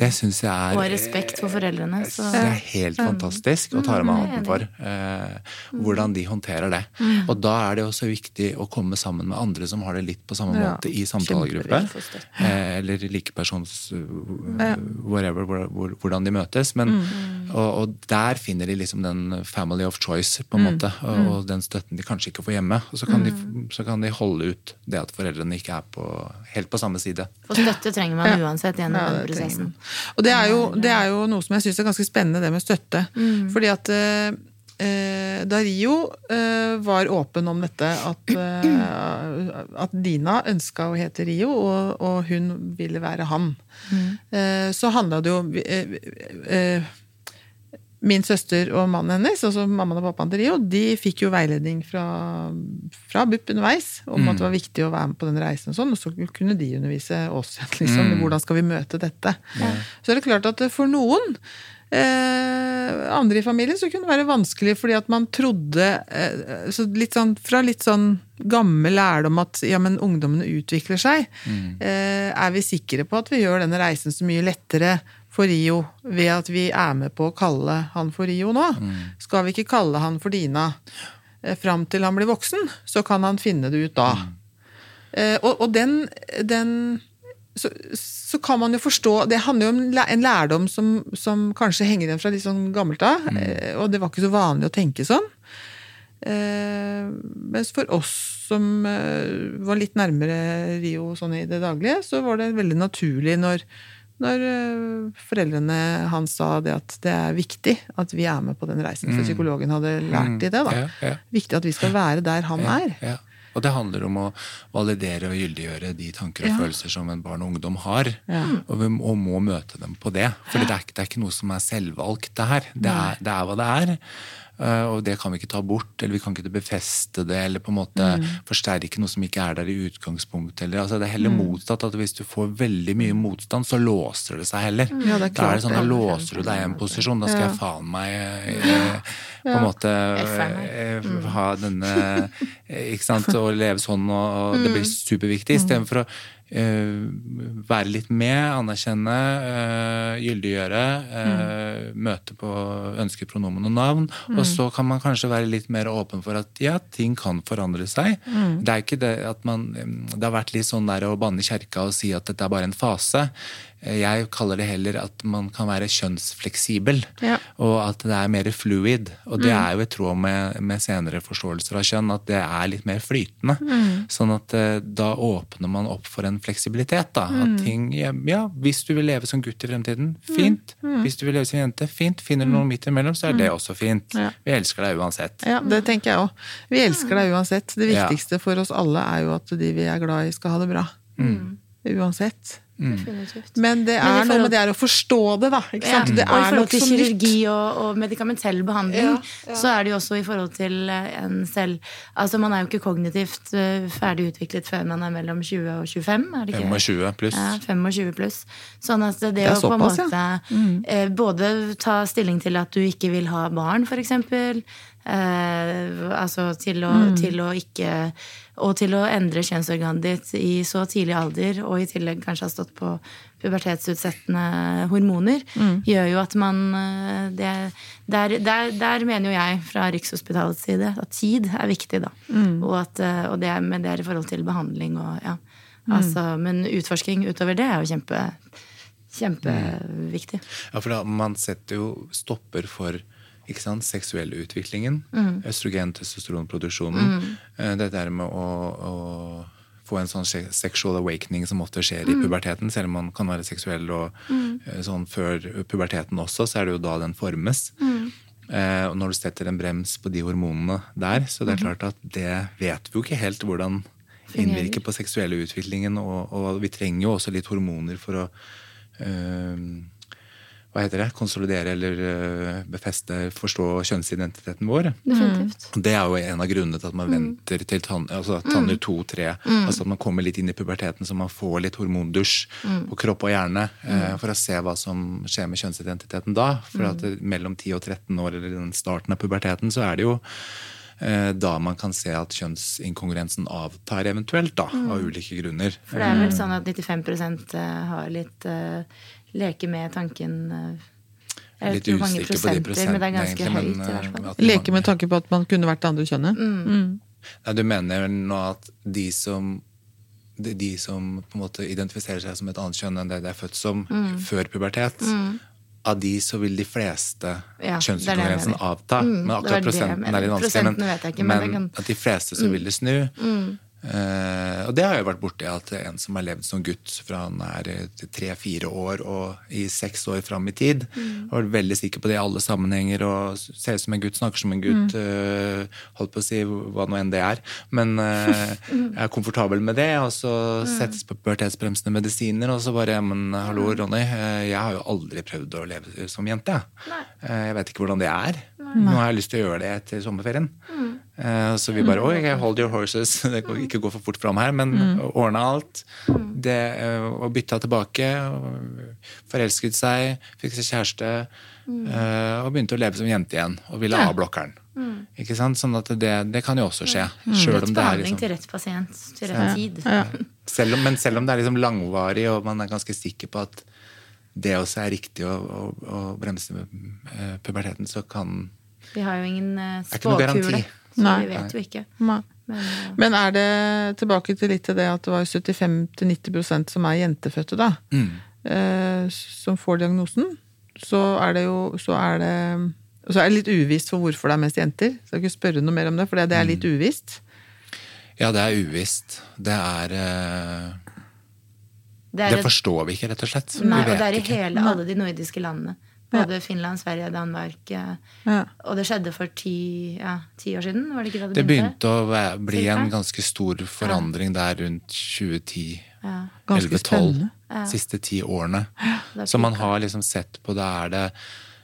Det syns jeg er Og respekt for foreldrene. Så. det er helt fantastisk, og tar av meg Mm, hatten for eh, hvordan de håndterer det. Og da er det også viktig å komme sammen med andre som har det litt på samme Ja, måte i samtalegruppe. Eh, eller likepersons whatever, hvor, hvor, hvordan de møtes. Men, Mm. og, og der finner de liksom den family of choice, på en Mm. måte. Og, og den støtten de kanskje ikke får hjemme. Og så kan, de, så kan de holde ut det at foreldrene ikke er på, helt på samme side. For støtte trenger man uansett gjennom Ja, den prosessen. Og det er, jo, det er jo noe som jeg syns er ganske spennende, det med støtte. Fordi at eh, eh, da Rio eh, var åpen om dette, at, eh, at Dina ønska å hete Rio, og, og hun ville være han, eh, så handla det jo eh, Min søster og mannen hennes, altså mammaen og pappaen til Rio, de fikk jo veiledning fra, fra BUP underveis om at det var viktig å være med på den reisen, og sånn, og så kunne de undervise oss *laughs* liksom, mm. hvordan skal vi møte dette. Så er det klart at for noen eh, andre i familien så kunne det være vanskelig fordi at man trodde eh, så litt sånn, Fra litt sånn gammel lærdom at ja, men ungdommene utvikler seg. Eh, er vi sikre på at vi gjør denne reisen så mye lettere for Rio ved at vi er med på å kalle han for Rio nå? Skal vi ikke kalle han for Dina eh, fram til han blir voksen? Så kan han finne det ut da. Eh, og, og den, den så, så kan man jo forstå Det handler jo om en lærdom som, som kanskje henger igjen fra litt sånn gammelt av. eh, Og det var ikke så vanlig å tenke sånn. Eh, mens for oss som eh, var litt nærmere Rio sånn i det daglige, så var det veldig naturlig når, når eh, foreldrene hans sa det at det er viktig at vi er med på den reisen. For psykologen hadde lært de det. da. Ja, ja. Viktig at vi skal være der han er. Ja. Og det handler om å validere og gyldiggjøre de tanker og følelser som en barn og ungdom har. Og vi må, og må møte dem på det. For det, det er ikke noe som er selvvalgt, det her. Det er, det er hva det er. Uh, og det kan vi ikke ta bort, eller vi kan ikke befeste det, eller på en måte Mm. forsterke noe som ikke er der i utgangspunktet. Eller, altså det er heller Mm. motsatt at hvis du får veldig mye motstand, så låser det seg heller. Ja, det er da er det sånn, da låser du deg i en posisjon. Da skal jeg faen meg eh, på en måte eh, ha denne eh, Ikke sant, og leve sånn, og, og det blir superviktig. Istedenfor å eh, være litt med, anerkjenne, eh, gyldiggjøre, mm. møte på ønsket pronomen og navn. Og så kan man kanskje være litt mer åpen for at ja, ting kan forandre seg. Det er ikke det at man Det har vært litt sånn der å banne i kjerka og si at dette er bare en fase. Eh, Jeg kaller det heller at man kan være kjønnsfleksibel, Ja. og at det er mer fluid. Og det er jo i tråd med, med senere forståelser av kjønn, at det er litt mer flytende. Sånn at eh, da åpner man opp for en fleksibilitet. da, at ting, ja, Hvis du vil leve som gutt i fremtiden, fint. Hvis du vil leve som jente, fint. Finner du noe midt imellom, så er det også fint. Ja. Vi elsker deg uansett. Ja, det tenker jeg òg. Vi elsker deg uansett. Det viktigste for oss alle er jo at de vi er glad i, skal ha det bra. Uansett. Definitivt. Men det Men er noe med det er å forstå det, da. Ikke Ja. sant? Det og i forhold til kirurgi og, og medikamentell behandling, Ja, ja. så er det jo også i forhold til eh, en selv Altså, man er jo ikke kognitivt eh, ferdig utviklet før man er mellom 20 og 25, er det ikke? 25 pluss. Ja, 25 pluss. Sånn at det, er å på en måte ja. Mm. eh, både ta stilling til at du ikke vil ha barn, for eksempel, Eh, altså til å, Mm. til å ikke Og til å endre kjønnsorganet ditt i så tidlig alder, og i tillegg kanskje ha stått på pubertetsutsettende hormoner, Mm. gjør jo at man eh, det, der, der, der mener jo jeg fra Rikshospitalets side at tid er viktig, da. Mm. Og, at, eh, og det, men det er i forhold til behandling og ja. Mm. Altså, men utforsking utover det er jo kjempe kjempeviktig. Ja, for da, man setter jo stopper for seksuelle utviklingen. Mm. Østrogen, testosteronproduksjonen. Mm. Det der med å, å få en sånn sexual awakening som ofte skjer Mm. i puberteten. Selv om man kan være seksuell og eh, sånn før puberteten også, så er det jo da den formes. Mm. Eh, og når du setter en brems på de hormonene der, så det Mm-hmm. er klart at det vet vi jo ikke helt hvordan innvirker på seksuelle utviklingen. Og, og vi trenger jo også litt hormoner for å eh, hva heter det, konsolidere eller eh, befeste, forstå kjønnsidentiteten vår. Definitivt. Det er jo en av grunnene til at man venter til tann, altså tanner to-tre. Altså at man kommer litt inn i puberteten, så man får litt hormondusj på kropp og hjerne. eh, For å se hva som skjer med kjønnsidentiteten da. For at mellom 10 og 13 år, eller den starten av puberteten, så er det jo eh, da man kan se at kjønnsinkongruensen avtar eventuelt, da, av ulike grunner. For det er vel sånn at 95% har litt eh, leke med tanken eh, Jeg vet ikke hvor mange prosenter, men det er ganske egentlig, høyt i hvert fall. eh, Leke med tanke på at man kunne vært det andre kjønnet. Mm. Nei, du mener nå at de som de, de som på en måte identifiserer seg som et annet kjønn enn det de er født som Mm. før pubertet, av de så vil de fleste Ja, kjønnsinkongruensen avta. Mm, men akkurat prosenten er litt vanskelig. Men men Mm. at de fleste så vil det snu. Eh, og det har jeg vært borti at en som har levd som gutt fra han er tre-fire år og i seks år fram i tid, Mm. og er veldig sikker på det i alle sammenhenger og ser ut som en gutt, snakker som en gutt, eh, holdt på å si hva nå enn det er, men *laughs* uh, er komfortabel med det, og så settes på pubertetsbremsende medisiner, og så bare Men hallo, Ronny, eh, jeg har jo aldri prøvd å leve som jente, jeg. Eh, Jeg vet ikke hvordan det er. Nå har jeg lyst til å gjøre det etter sommerferien. Eh, Så vi bare Oi, hold your horses. *laughs* Det går ikke gå for fort fram her, men ordna alt. Det, eh, og bytta tilbake. Forelsket seg, fikk seg kjæreste. Mm. Og begynte å leve som jente igjen. Og ville ha blokkeren. Ikke sant? Sånn at det, det kan jo også skje. Selv Rett om det er liksom til rett pasient til rett tid. *laughs* selv om, men selv om det er liksom langvarig, og man er ganske sikker på at det også er riktig å, å, å bremse eh, puberteten, så kan Vi har jo ingen eh, spåkule, så Nei. vi vet jo ikke. Nei. Men, eh, Men er det tilbake til litt til det at det var 75-90% som er jentefødte, da, mm. eh, som får diagnosen, så er det jo så er det, så er det litt uvisst for hvorfor det er mest jenter. Skal ikke spørre noe mer om det, for det er litt uvisst. Ja, det er uvisst. Det er eh, det er Det forstår vi ikke, rett og slett. Nei, vi og det er i hele, alle de nordiske landene. Både Finland, Sverige, Danmark. eh, Ja. Og det skjedde for ti, ja, ti år siden? Var det ikke da det Det begynte? begynte å bli en ganske stor forandring der rundt 2010. Ja. Ganske 11-12. spennende. Siste ti årene. Så man har liksom sett på det er det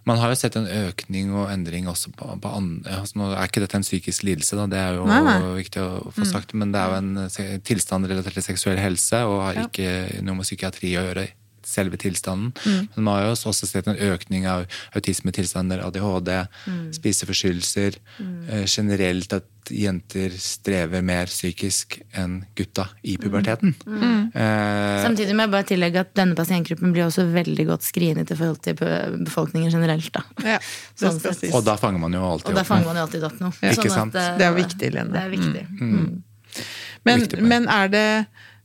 man har jo sett en økning og endring også på, på andre altså Nå er ikke dette en psykisk lidelse, da, det er jo Nei, nei. viktig å få sagt, men det er jo en tilstand relatert til seksuell helse og har ikke noe med psykiatri å gjøre. Selve tilstanden. Men man har jo også sett en økning av autismetilstander, ADHD, spiseforstyrrelser. eh, generelt at jenter strever mer psykisk enn gutta i puberteten. Eh, Samtidig må jeg bare tillegge at denne pasientgruppen blir også veldig godt skrinet i forhold til befolkningen generelt. da. Ja, *laughs* Sånn sett. og da fanger man jo alltid opp fanger noe. alltid opp. Ikke sant? eh, Det er viktig, Lene. Det er viktig. Mm. Men, Viktig men er, det,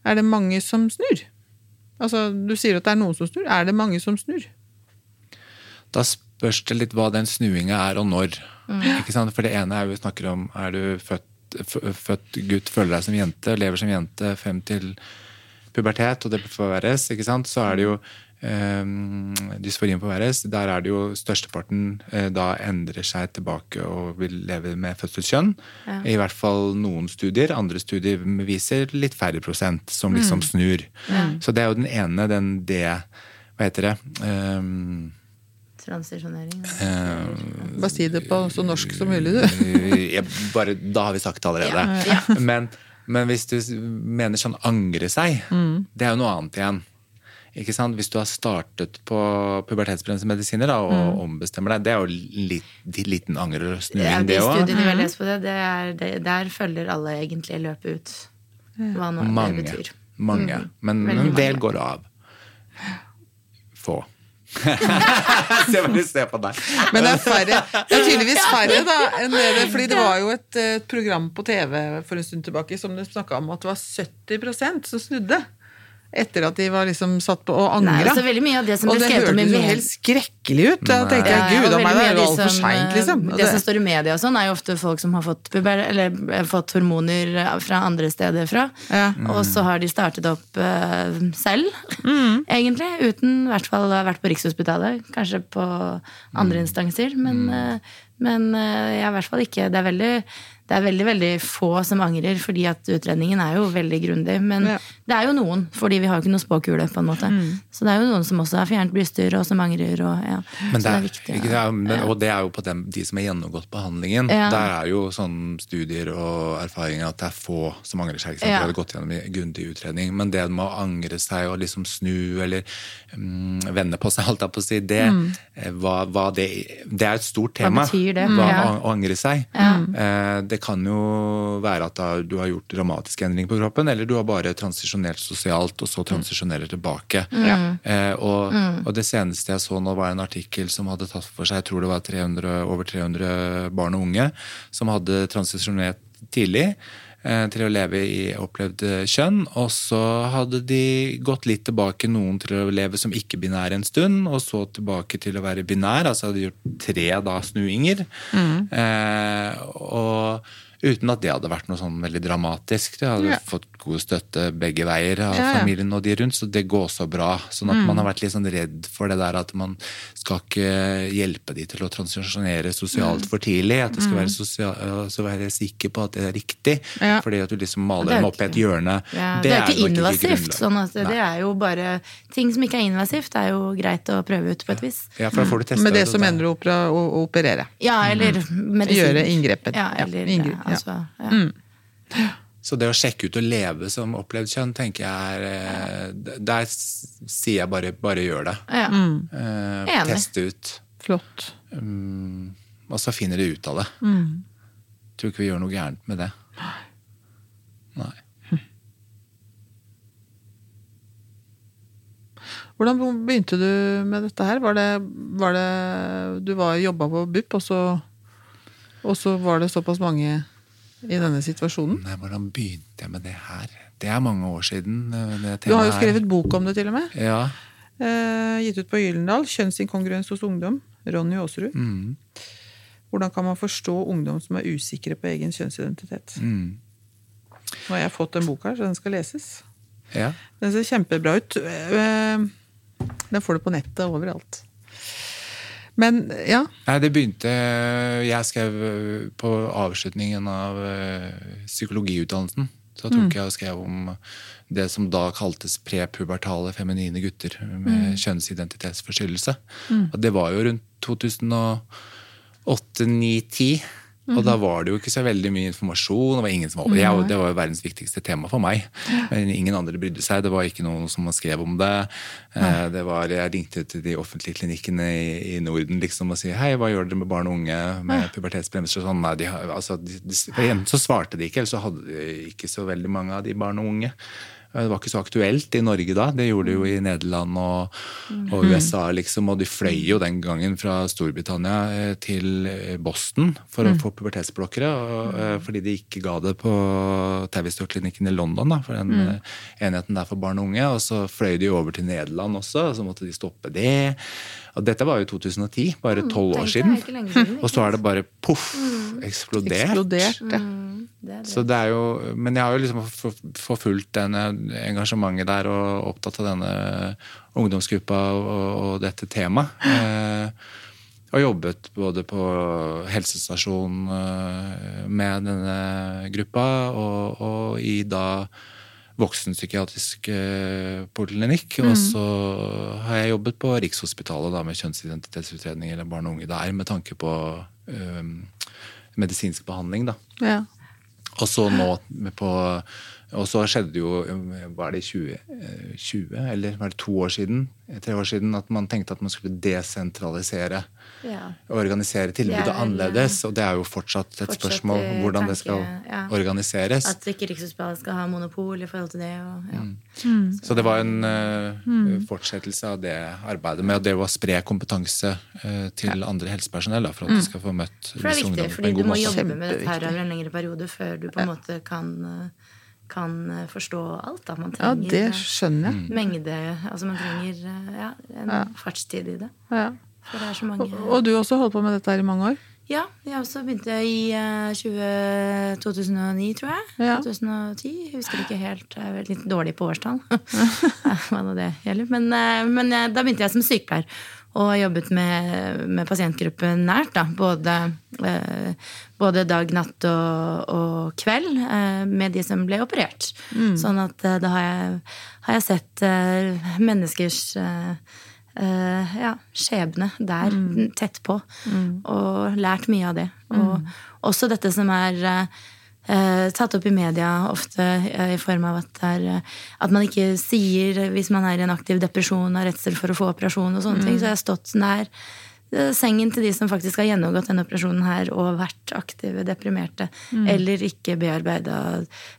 er det mange som snur? Altså, Du sier at det er noen som snur. Er det mange som snur? Da spørs det litt hva den snuinga er, og når. Ikke sant? For det ene er jo vi snakker om er du født, født gutt, føler deg som jente, lever som jente frem til pubertet, og det forverres, ikke sant? så er det jo um, dysforien forverres. Der er det jo størsteparten eh, da endrer seg tilbake og vil leve med fødselskjønn. I hvert fall noen studier. Andre studier viser litt færre prosent som liksom snur. Så det er jo den ene, den det Hva heter det? Um, Transisjonering. eh, Bare si det på så norsk som mulig, du. *laughs* bare, da har vi sagt det allerede. Men, men hvis du mener sånn angre seg, det er jo noe annet igjen. Ikke sant? Hvis du har startet på pubertetsbremsende medisiner da, og ombestemmer deg, det er jo litt, liten anger og Ja, snuing, de det òg. studiene vi har lest på det, det er, det, der følger alle egentlig løpet ut. Hva nå det betyr. Mange. Men Veldig en del mange. går av. Få. *laughs* Se du ser på deg. Men det er færre. Det er tydeligvis færre da, enn det, fordi det var jo et, et program på TV for en stund tilbake som snakka om at det var 70% som snudde. Etter at de var liksom satt på og Nei, angra. altså veldig mye av det som og det hørtes jo helt skrekkelig ut. Da tenkte jeg Ja, ja, gud a meg, det er jo altfor seint, liksom. eh, Det som står i media og sånn, er jo ofte folk som har fått, puber, eller, eh, fått hormoner eh, fra andre steder fra. Ja. Og så har de startet opp uh, selv, Mm. *laughs* egentlig. Uten i hvert fall å ha vært på Rikshospitalet. Kanskje på andre instanser. Men, uh, men eh, ja, i hvert fall ikke. Det er veldig det er veldig veldig få som angrer, fordi at utredningen er jo veldig grundig. Men Ja. det er jo noen, fordi vi har jo ikke noe spåkule, på en måte. Mm. Så det er jo noen som også har fjernet bryster, og som angrer. Og, ja. Men så det er, viktig. ikke, det er, men, og det er jo på dem, de som har gjennomgått behandlingen. Ja. Der er jo sånn studier og erfaringer at det er få som angrer seg. Ikke sant? Ja. De hadde gått gjennom en grundig utredning. Men det med å angre seg og liksom snu eller mm, vende på seg, *laughs* holdt jeg på å si, det, mm. hva, hva det, det er et stort tema. Hva betyr det? Hva, Ja. å, å angre seg. Eh, det kan jo være at du har gjort dramatiske endringer på kroppen, eller du har bare transisjonert sosialt, og så transisjonerer tilbake. Eh, og, og det seneste jeg så nå, var en artikkel som hadde tatt for seg jeg tror det var 300, over 300 barn og unge som hadde transisjonert tidlig til å leve i opplevd eh, kjønn. Og så hadde de gått litt tilbake, noen til å leve som ikke-binær en stund, og så tilbake til å være binær. Altså hadde de gjort tre da snuinger. Eh, og uten at det hadde vært noe sånn veldig dramatisk. De hadde Ja. fått god støtte begge veier av Ja, ja. familien og de rundt, så det går så bra. Sånn at man har vært litt sånn redd for det der at man skal ikke hjelpe de til å transisjonere sosialt for tidlig. At det skal være, sosial, være sikker på at det er riktig. Ja. Fordi at du liksom maler er dem opp i et hjørne. Ja, det, er ikke invasivt. Ikke sånn at det Nei. er jo bare Ting som ikke er invasivt, er jo greit å prøve ut på et vis. Ja, for da får du testa Med det som da. mener å, opera, å, å operere. Ja, eller medisin. Gjøre inngrepet. Ja, eller ja, ja. altså, ja. Så det å sjekke ut og leve som opplevd kjønn, tenker jeg er eh, Der sier jeg bare, bare gjør det. Ja. Eh, Enig. teste ut. Flott. Um, og så finner de ut av det. Mm. Tror ikke vi gjør noe gærent med det. Nei. *laughs* Hvordan begynte du med dette her? Var det, var det Du var jobba på BUP, og så, og så var det såpass mange i denne situasjonen? Nei, hvordan begynte jeg med det her? Det er mange år siden. eh, det Du har jo skrevet bok om det, til og med. Ja. Eh, gitt ut på Gyllendal. 'Kjønnsinkongruens hos ungdom'. Ronny Aasrud. Mm, Hvordan kan man forstå ungdom som er usikre på egen kjønnsidentitet? mm, Nå har jeg fått den boka her, så den skal leses. ja. Den ser kjempebra ut. Eh, Den får du på nettet overalt. Men ja. Nei, det begynte Jeg skrev eh, på avslutningen av eh, psykologiutdannelsen. Så tok jeg og skrev om det som da kaltes prepubertale feminine gutter med kjønnsidentitetsforstyrrelse. Mm. det var jo rundt 2008, 9, 10. Og da var det jo ikke så veldig mye informasjon. Det var ingen som var, jeg, det var jo verdens viktigste tema for meg. Men ingen andre brydde seg. Det var ikke noen som skrev om det. Eh, det var, jeg ringte til de offentlige klinikkene i, i Norden liksom, og si, hei, hva gjør dere med barn og unge med pubertetsbremser og sånn. Nei, de, altså, de, de, så svarte de ikke, eller så hadde de ikke så veldig mange av de barn og unge. Det var ikke så aktuelt i Norge da. Det gjorde de jo i Nederland og, og USA, liksom. Og de fløy jo den gangen fra Storbritannia eh, til eh, Boston for å få pubertetsblokkere. Og, eh, fordi de ikke ga det på Tavistock-klinikken i London, da, for den enheten der for barn og unge. Og så fløy de over til Nederland også, og så måtte de stoppe det. Og dette var jo 2010, bare tolv år siden. siden, Og så er det bare poff, eksplodert. Eksplodert. Ja. Mm, det det. Så det er jo, men jeg har jo liksom forfulgt denne engasjementet der og opptatt av denne ungdomsgruppa og, og dette temaet. Eh, og jobbet både på helsestasjon eh, med denne gruppa og, og i da voksenpsykiatrisk poliklinikk. Mm. Og så har jeg jobbet på Rikshospitalet da, med kjønnsidentitetsutredning eller barn og unge der, med tanke på um, medisinsk behandling. da. Ja. Og så nå på Og så skjedde det jo Var det i 2020, eller var det to år siden? Tre år siden at man tenkte at man skulle desentralisere. Ja. Organisere tilbudet ja, er annerledes. Og det er jo fortsatt et fortsatt, spørsmål hvordan hvordan det skal ja. organiseres. At ikke Rikshospitalet skal ha monopol i forhold til det. Og, ja. Mm. Så det var en uh, fortsettelse av det arbeidet med og det å spre kompetanse uh, til andre helsepersonell da, for at de skal få møtt For det er viktig, fordi du må måte. jobbe med dette her over en lengre periode før du på en måte kan, eh, kan eh, forstå alt. Da. Man Ja, det eh, skjønner Mm. jeg. mengde Altså man trenger eh, ja, en fartstid i det. Ja. For det er så mange Og du også holdt på med dette her i mange år? Ja, jeg også begynte i eh, 20, 2009, tror jeg. Ja. 2010. Jeg husker ikke helt. Jeg er litt dårlig på årstall. *laughs* Hva nå det gjelder. Men, men da begynte jeg som sykepleier. Og har jobbet med, med pasientgruppen nært. Da. Både, eh, både dag, natt og, og kveld eh, med de som ble operert. Sånn at eh, da har jeg, har jeg sett eh, menneskers eh, eh, ja, skjebne der, tett på. Og lært mye av det. Og også dette som er eh, tatt opp i media ofte eh, i form av at, er, eh, at man ikke sier hvis man er i en aktiv depresjon og redsel for å få operasjon og sånne ting. Så jeg har stått nær eh, sengen til de som faktisk har gjennomgått denne operasjonen her og vært aktive, deprimerte, eller ikke bearbeida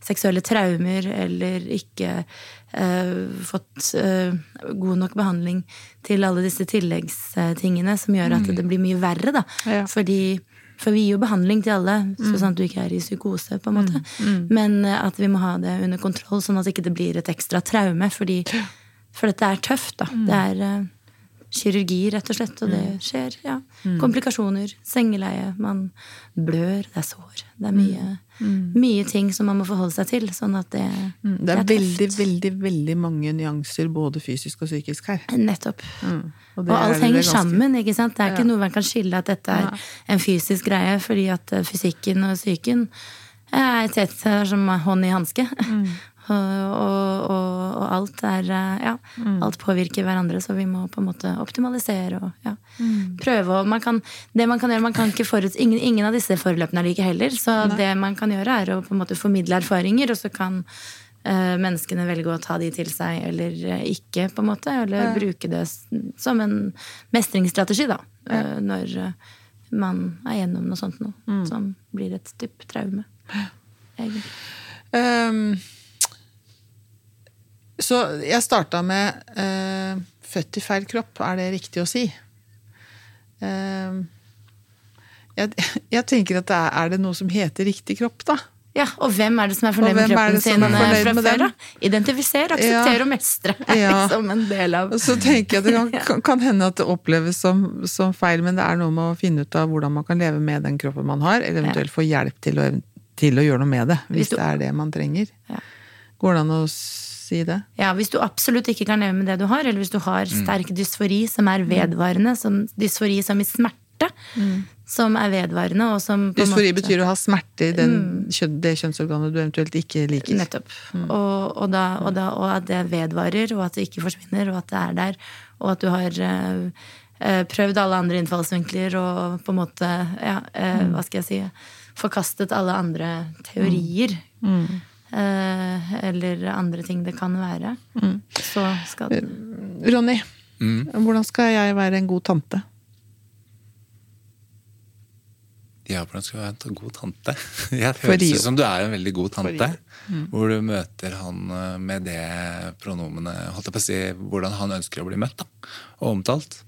seksuelle traumer, eller ikke eh, fått eh, god nok behandling til alle disse tilleggstingene som gjør at det blir mye verre, da. Ja. Fordi for vi gir jo behandling til alle, sånn at du ikke er i psykose. på en måte. Men eh, at vi må ha det under kontroll, sånn at det ikke blir et ekstra traume. Fordi, for dette er tøft. da. Det er eh, kirurgi, rett og slett, og det skjer. ja. Komplikasjoner, sengeleie, man blør, det er sår. Det er mye, mye ting som man må forholde seg til. sånn at det, Mm, Det er tøft. veldig, veldig veldig mange nyanser, både fysisk og psykisk her. Nettopp. Mm. Og, det er alt det henger ganske- sammen. ikke sant? Det er Ja. ikke noe man kan skille at dette er en fysisk greie, fordi at eh, fysikken og psyken er tett er som hånd i hanske. *laughs* Mm. og, og, og, og alt er eh, Ja, Mm. alt påvirker hverandre, så vi må på en måte optimalisere og ja, Mm. prøve å man kan, Det man kan gjøre, man kan ikke foruts... Ingen, ingen av disse foreløpene er like heller, så det man kan gjøre, er å på en måte formidle erfaringer, og så kan uh, menneskene velge å ta de til seg eller eh, ikke, på en måte. Eller bruke det som en mestringsstrategi, da. eh, Når eh, man er gjennom noe sånt noe Mm. som blir et dypt traume. Egentlig. Ehm, så jeg starta med eh, født i feil kropp, er det riktig å si? Eh, jeg, jeg tenker at det er, er det noe som heter riktig kropp, da? Ja, Og hvem er det som er fornøyd med kroppen sin fra før? da? Identifisere, akseptere Ja. og mestre er Ja. liksom en del av Og så tenker jeg at det kan, *laughs* kan, kan hende at det oppleves som, som feil, men det er noe med å finne ut av hvordan man kan leve med den kroppen man har, eller eventuelt få hjelp til å, til å gjøre noe med det, Hvis hvis du- det er det man trenger. Ja. Går det an å si det? Ja, Hvis du absolutt ikke kan leve med det du har, eller hvis du har sterk dysfori som er vedvarende, som dysfori som i smerte, som er vedvarende, og som på Dysfori måte- betyr å ha smerte i den, mm. det kjønnsorganet du eventuelt ikke liker. Nettopp. Og, og, da, og, da, og at det vedvarer, og at det ikke forsvinner, og at det er der. Og at du har eh, eh, prøvd alle andre innfallsvinkler og på en måte ja, eh, Hva skal jeg si Forkastet alle andre teorier. Eh, eller andre ting det kan være. Så skal du Ronny, hvordan skal jeg være en god tante? Ja, hvordan skal du være en god tante? *laughs* Jeg For høres ut som du er en veldig god tante. Mm. Hvor du møter han eh, med det pronomenet holdt jeg på å si, Hvordan han ønsker å bli møtt da, og omtalt.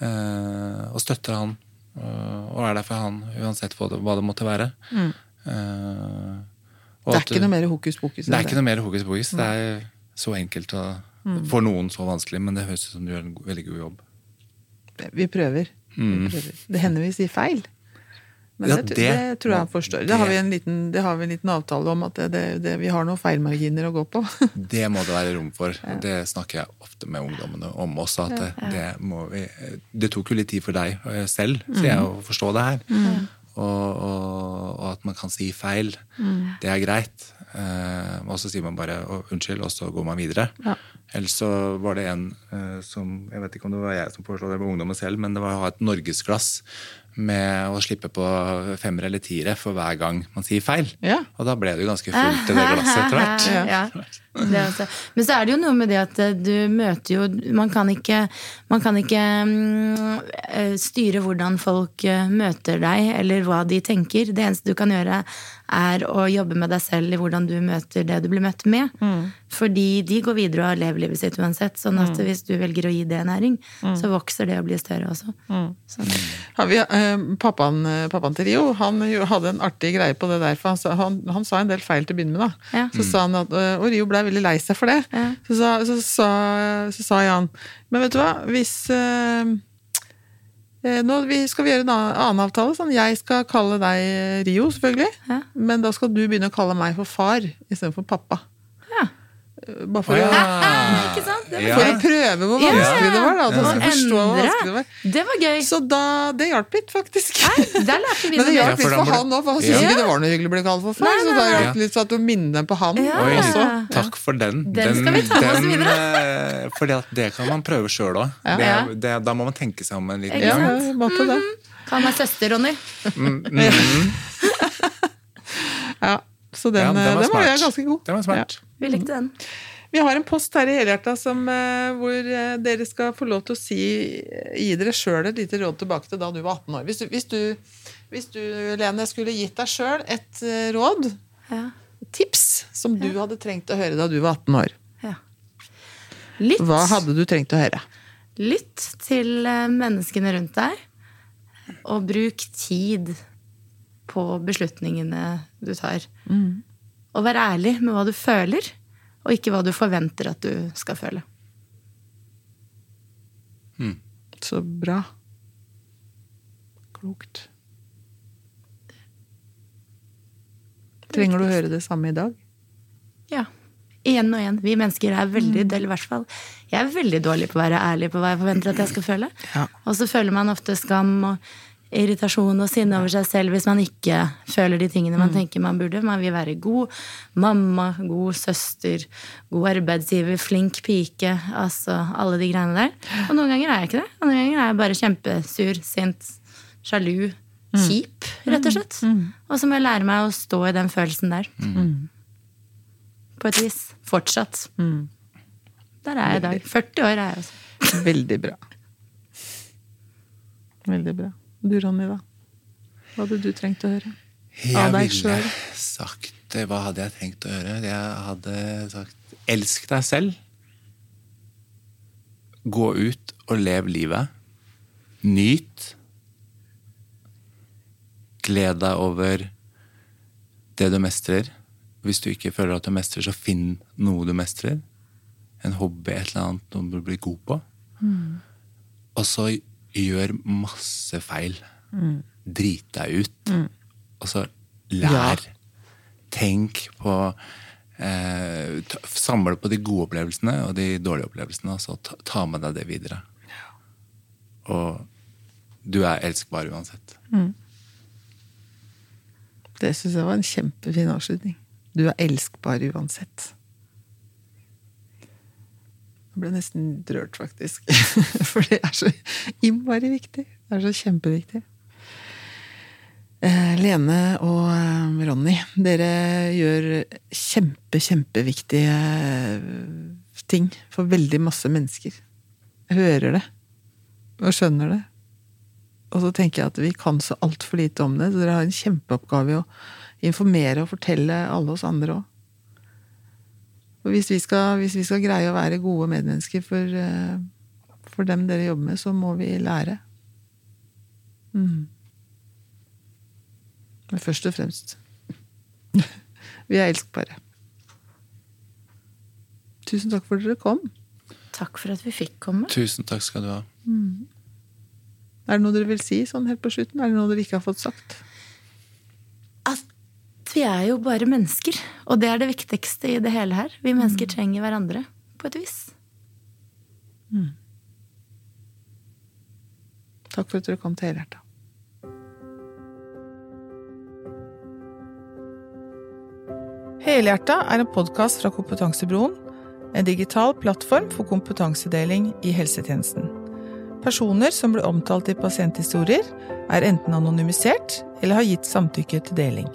Eh, og støtter han. eh, og er der for han uansett hva det, hva det måtte være. Eh, Mm. Det er at ikke noe mer hokus pokus det er ikke noe mer hokus pokus. Det er så enkelt og Mm. for noen så vanskelig, men det høres ut som du gjør en veldig god jobb. Vi prøver. Vi prøver. Det hender vi sier feil. Men Ja, det, det, det- tror jeg han forstår. Det har vi en liten, det har vi en liten avtale om, at det, det, det, vi har noen feilmarginer å gå på. *laughs* Det må det være rom for. Det snakker jeg ofte med ungdommene om også. at det, det, må vi, det tok jo litt tid for deg eh, selv, sier jeg, å forstå det her. Og, og, og at man kan si feil. Det er greit. Eh, og så sier man bare oh, 'unnskyld', og så går man videre. eller så var det en eh, som Jeg vet ikke om det var jeg som foreslo det med ungdommen selv, men det var å ha et norgesglass med å slippe på femmer eller tiere for hver gang man sier feil. Ja. Og da ble det jo ganske fullt i det glasset etter hvert. *laughs* Ja. *laughs* *laughs* Men så er det jo noe med det at eh, du møter jo Man kan ikke, man kan ikke mm, eh, styre hvordan folk eh, møter deg, eller hva de tenker. Det eneste du kan gjøre, er å jobbe med deg selv i hvordan du møter det du blir møtt med. Fordi de går videre og lever livet sitt uansett. Sånn at hvis du velger å gi det næring, så vokser det og blir større også. Sånn. Ja, vi, eh, pappaen, pappaen til Rio han hadde en artig greie på det der. For han, han, han sa en del feil til å begynne med. da. Ja. Så sa han at, Og Rio blei veldig lei seg for det. Ja. Så, sa, så, så, så sa Jan Men vet du hva, hvis eh, eh, nå skal vi gjøre en annen, avtale. Sånn, jeg skal kalle deg eh, Rio, selvfølgelig. Ja. Men da skal du begynne å kalle meg for far istedenfor pappa. Ja. Eh, Bare for, Å, ja. var Ja. for å prøve hvor Ja. vanskelig det var. da, At han skulle forstå hvor vanskelig det var. Det var gøy. Så da, det hjalp litt, faktisk. Der lærte vi *laughs* Men det. Hjalp litt for han òg, for han Ja. syntes ikke det var noe hyggelig å bli kalt for far. Så nei, da nei. hjalp det litt for at du minner på han Ja. Oi, også. takk for den. Den skal vi ta med oss videre. For det kan man prøve sjøl òg. Ja. Da må man tenke seg om en liten Ja, gang. jeg være. Kall meg søster, Ronny. Mm, *laughs* mm, Ja, så den, Ja, eh, den var den var smart. ganske god. Den var smart. Vi likte den. Vi har en post her i Helhjerta som, eh, hvor eh, dere skal få lov til å si gi dere sjøl et lite råd tilbake til da du var 18 år. Hvis du, hvis du, hvis du Lene, skulle gitt deg sjøl et eh, råd, Ja. et tips, som du hadde trengt å høre da du var 18 år, ja. Litt, hva hadde du trengt å høre? Lytt til eh, menneskene rundt deg, og bruk tid på beslutningene du tar. Og være ærlig med hva du føler, og ikke hva du forventer at du skal føle. Så bra. Klokt. Trenger du å høre det samme i dag? Ja. Igjen og igjen. Vi mennesker er veldig, del, i hvert fall Jeg er veldig dårlig på å være ærlig på hva jeg forventer at jeg skal føle. Ja. Og så føler man ofte skam og irritasjon og sinne over seg selv hvis man ikke føler de tingene man tenker man burde. Man vil være god mamma, god søster, god arbeidsgiver, flink pike. Altså alle de greiene der. Og noen ganger er jeg ikke det. Andre ganger er jeg bare kjempesur, sint, sjalu, kjip, rett og slett. Og så må jeg lære meg å stå i den følelsen der. På et vis. Fortsatt. Der er jeg i dag. 40 år er jeg også. Veldig bra. Veldig bra. Du, Ronny, da? Hva hadde du trengt å høre? Jeg Av deg ville sagt eh, Hva hadde jeg tenkt å høre? Jeg hadde sagt elsk deg selv. Gå ut og lev livet. Nyt. Gled deg over det du mestrer. Hvis du ikke føler at du mestrer, så finn noe du mestrer. En hobby, et eller annet, noe du blir god på. Og så gjør masse feil. Drit deg ut. Og så lær. Tenk på eh, Samle på de gode opplevelsene og de dårlige opplevelsene, og så ta, ta med deg det videre. Og du er elskbar uansett. Det syns jeg var en kjempefin avslutning. Du er elskbar uansett. Jeg ble nesten rørt, faktisk. *laughs* For det er så innmari viktig. Det er så kjempeviktig. Eh, Lene og eh, Ronny, dere gjør kjempe, kjempeviktige eh, ting for veldig masse mennesker. Jeg hører det. Og skjønner det. Og så tenker jeg at vi kan så altfor lite om det, så dere har en kjempeoppgave i å informere og fortelle alle oss andre òg. Og hvis vi, skal, hvis vi skal greie å være gode medmennesker for, eh, for dem dere jobber med, så må vi lære. Mm. Men først og fremst *laughs* Vi er elskbare. Tusen takk for at dere kom. Takk for at vi fikk komme. Tusen takk skal du ha. Er det noe dere vil si sånn helt på slutten? Er det noe dere ikke har fått sagt? Vi er jo bare mennesker. Og det er det viktigste i det hele her. Vi mennesker trenger hverandre på et vis. Takk for at du kom til Helhjerta. Helhjerta er en podkast fra Kompetansebroen, en digital plattform for kompetansedeling i helsetjenesten. Personer som blir omtalt i pasienthistorier, er enten anonymisert eller har gitt samtykke til deling.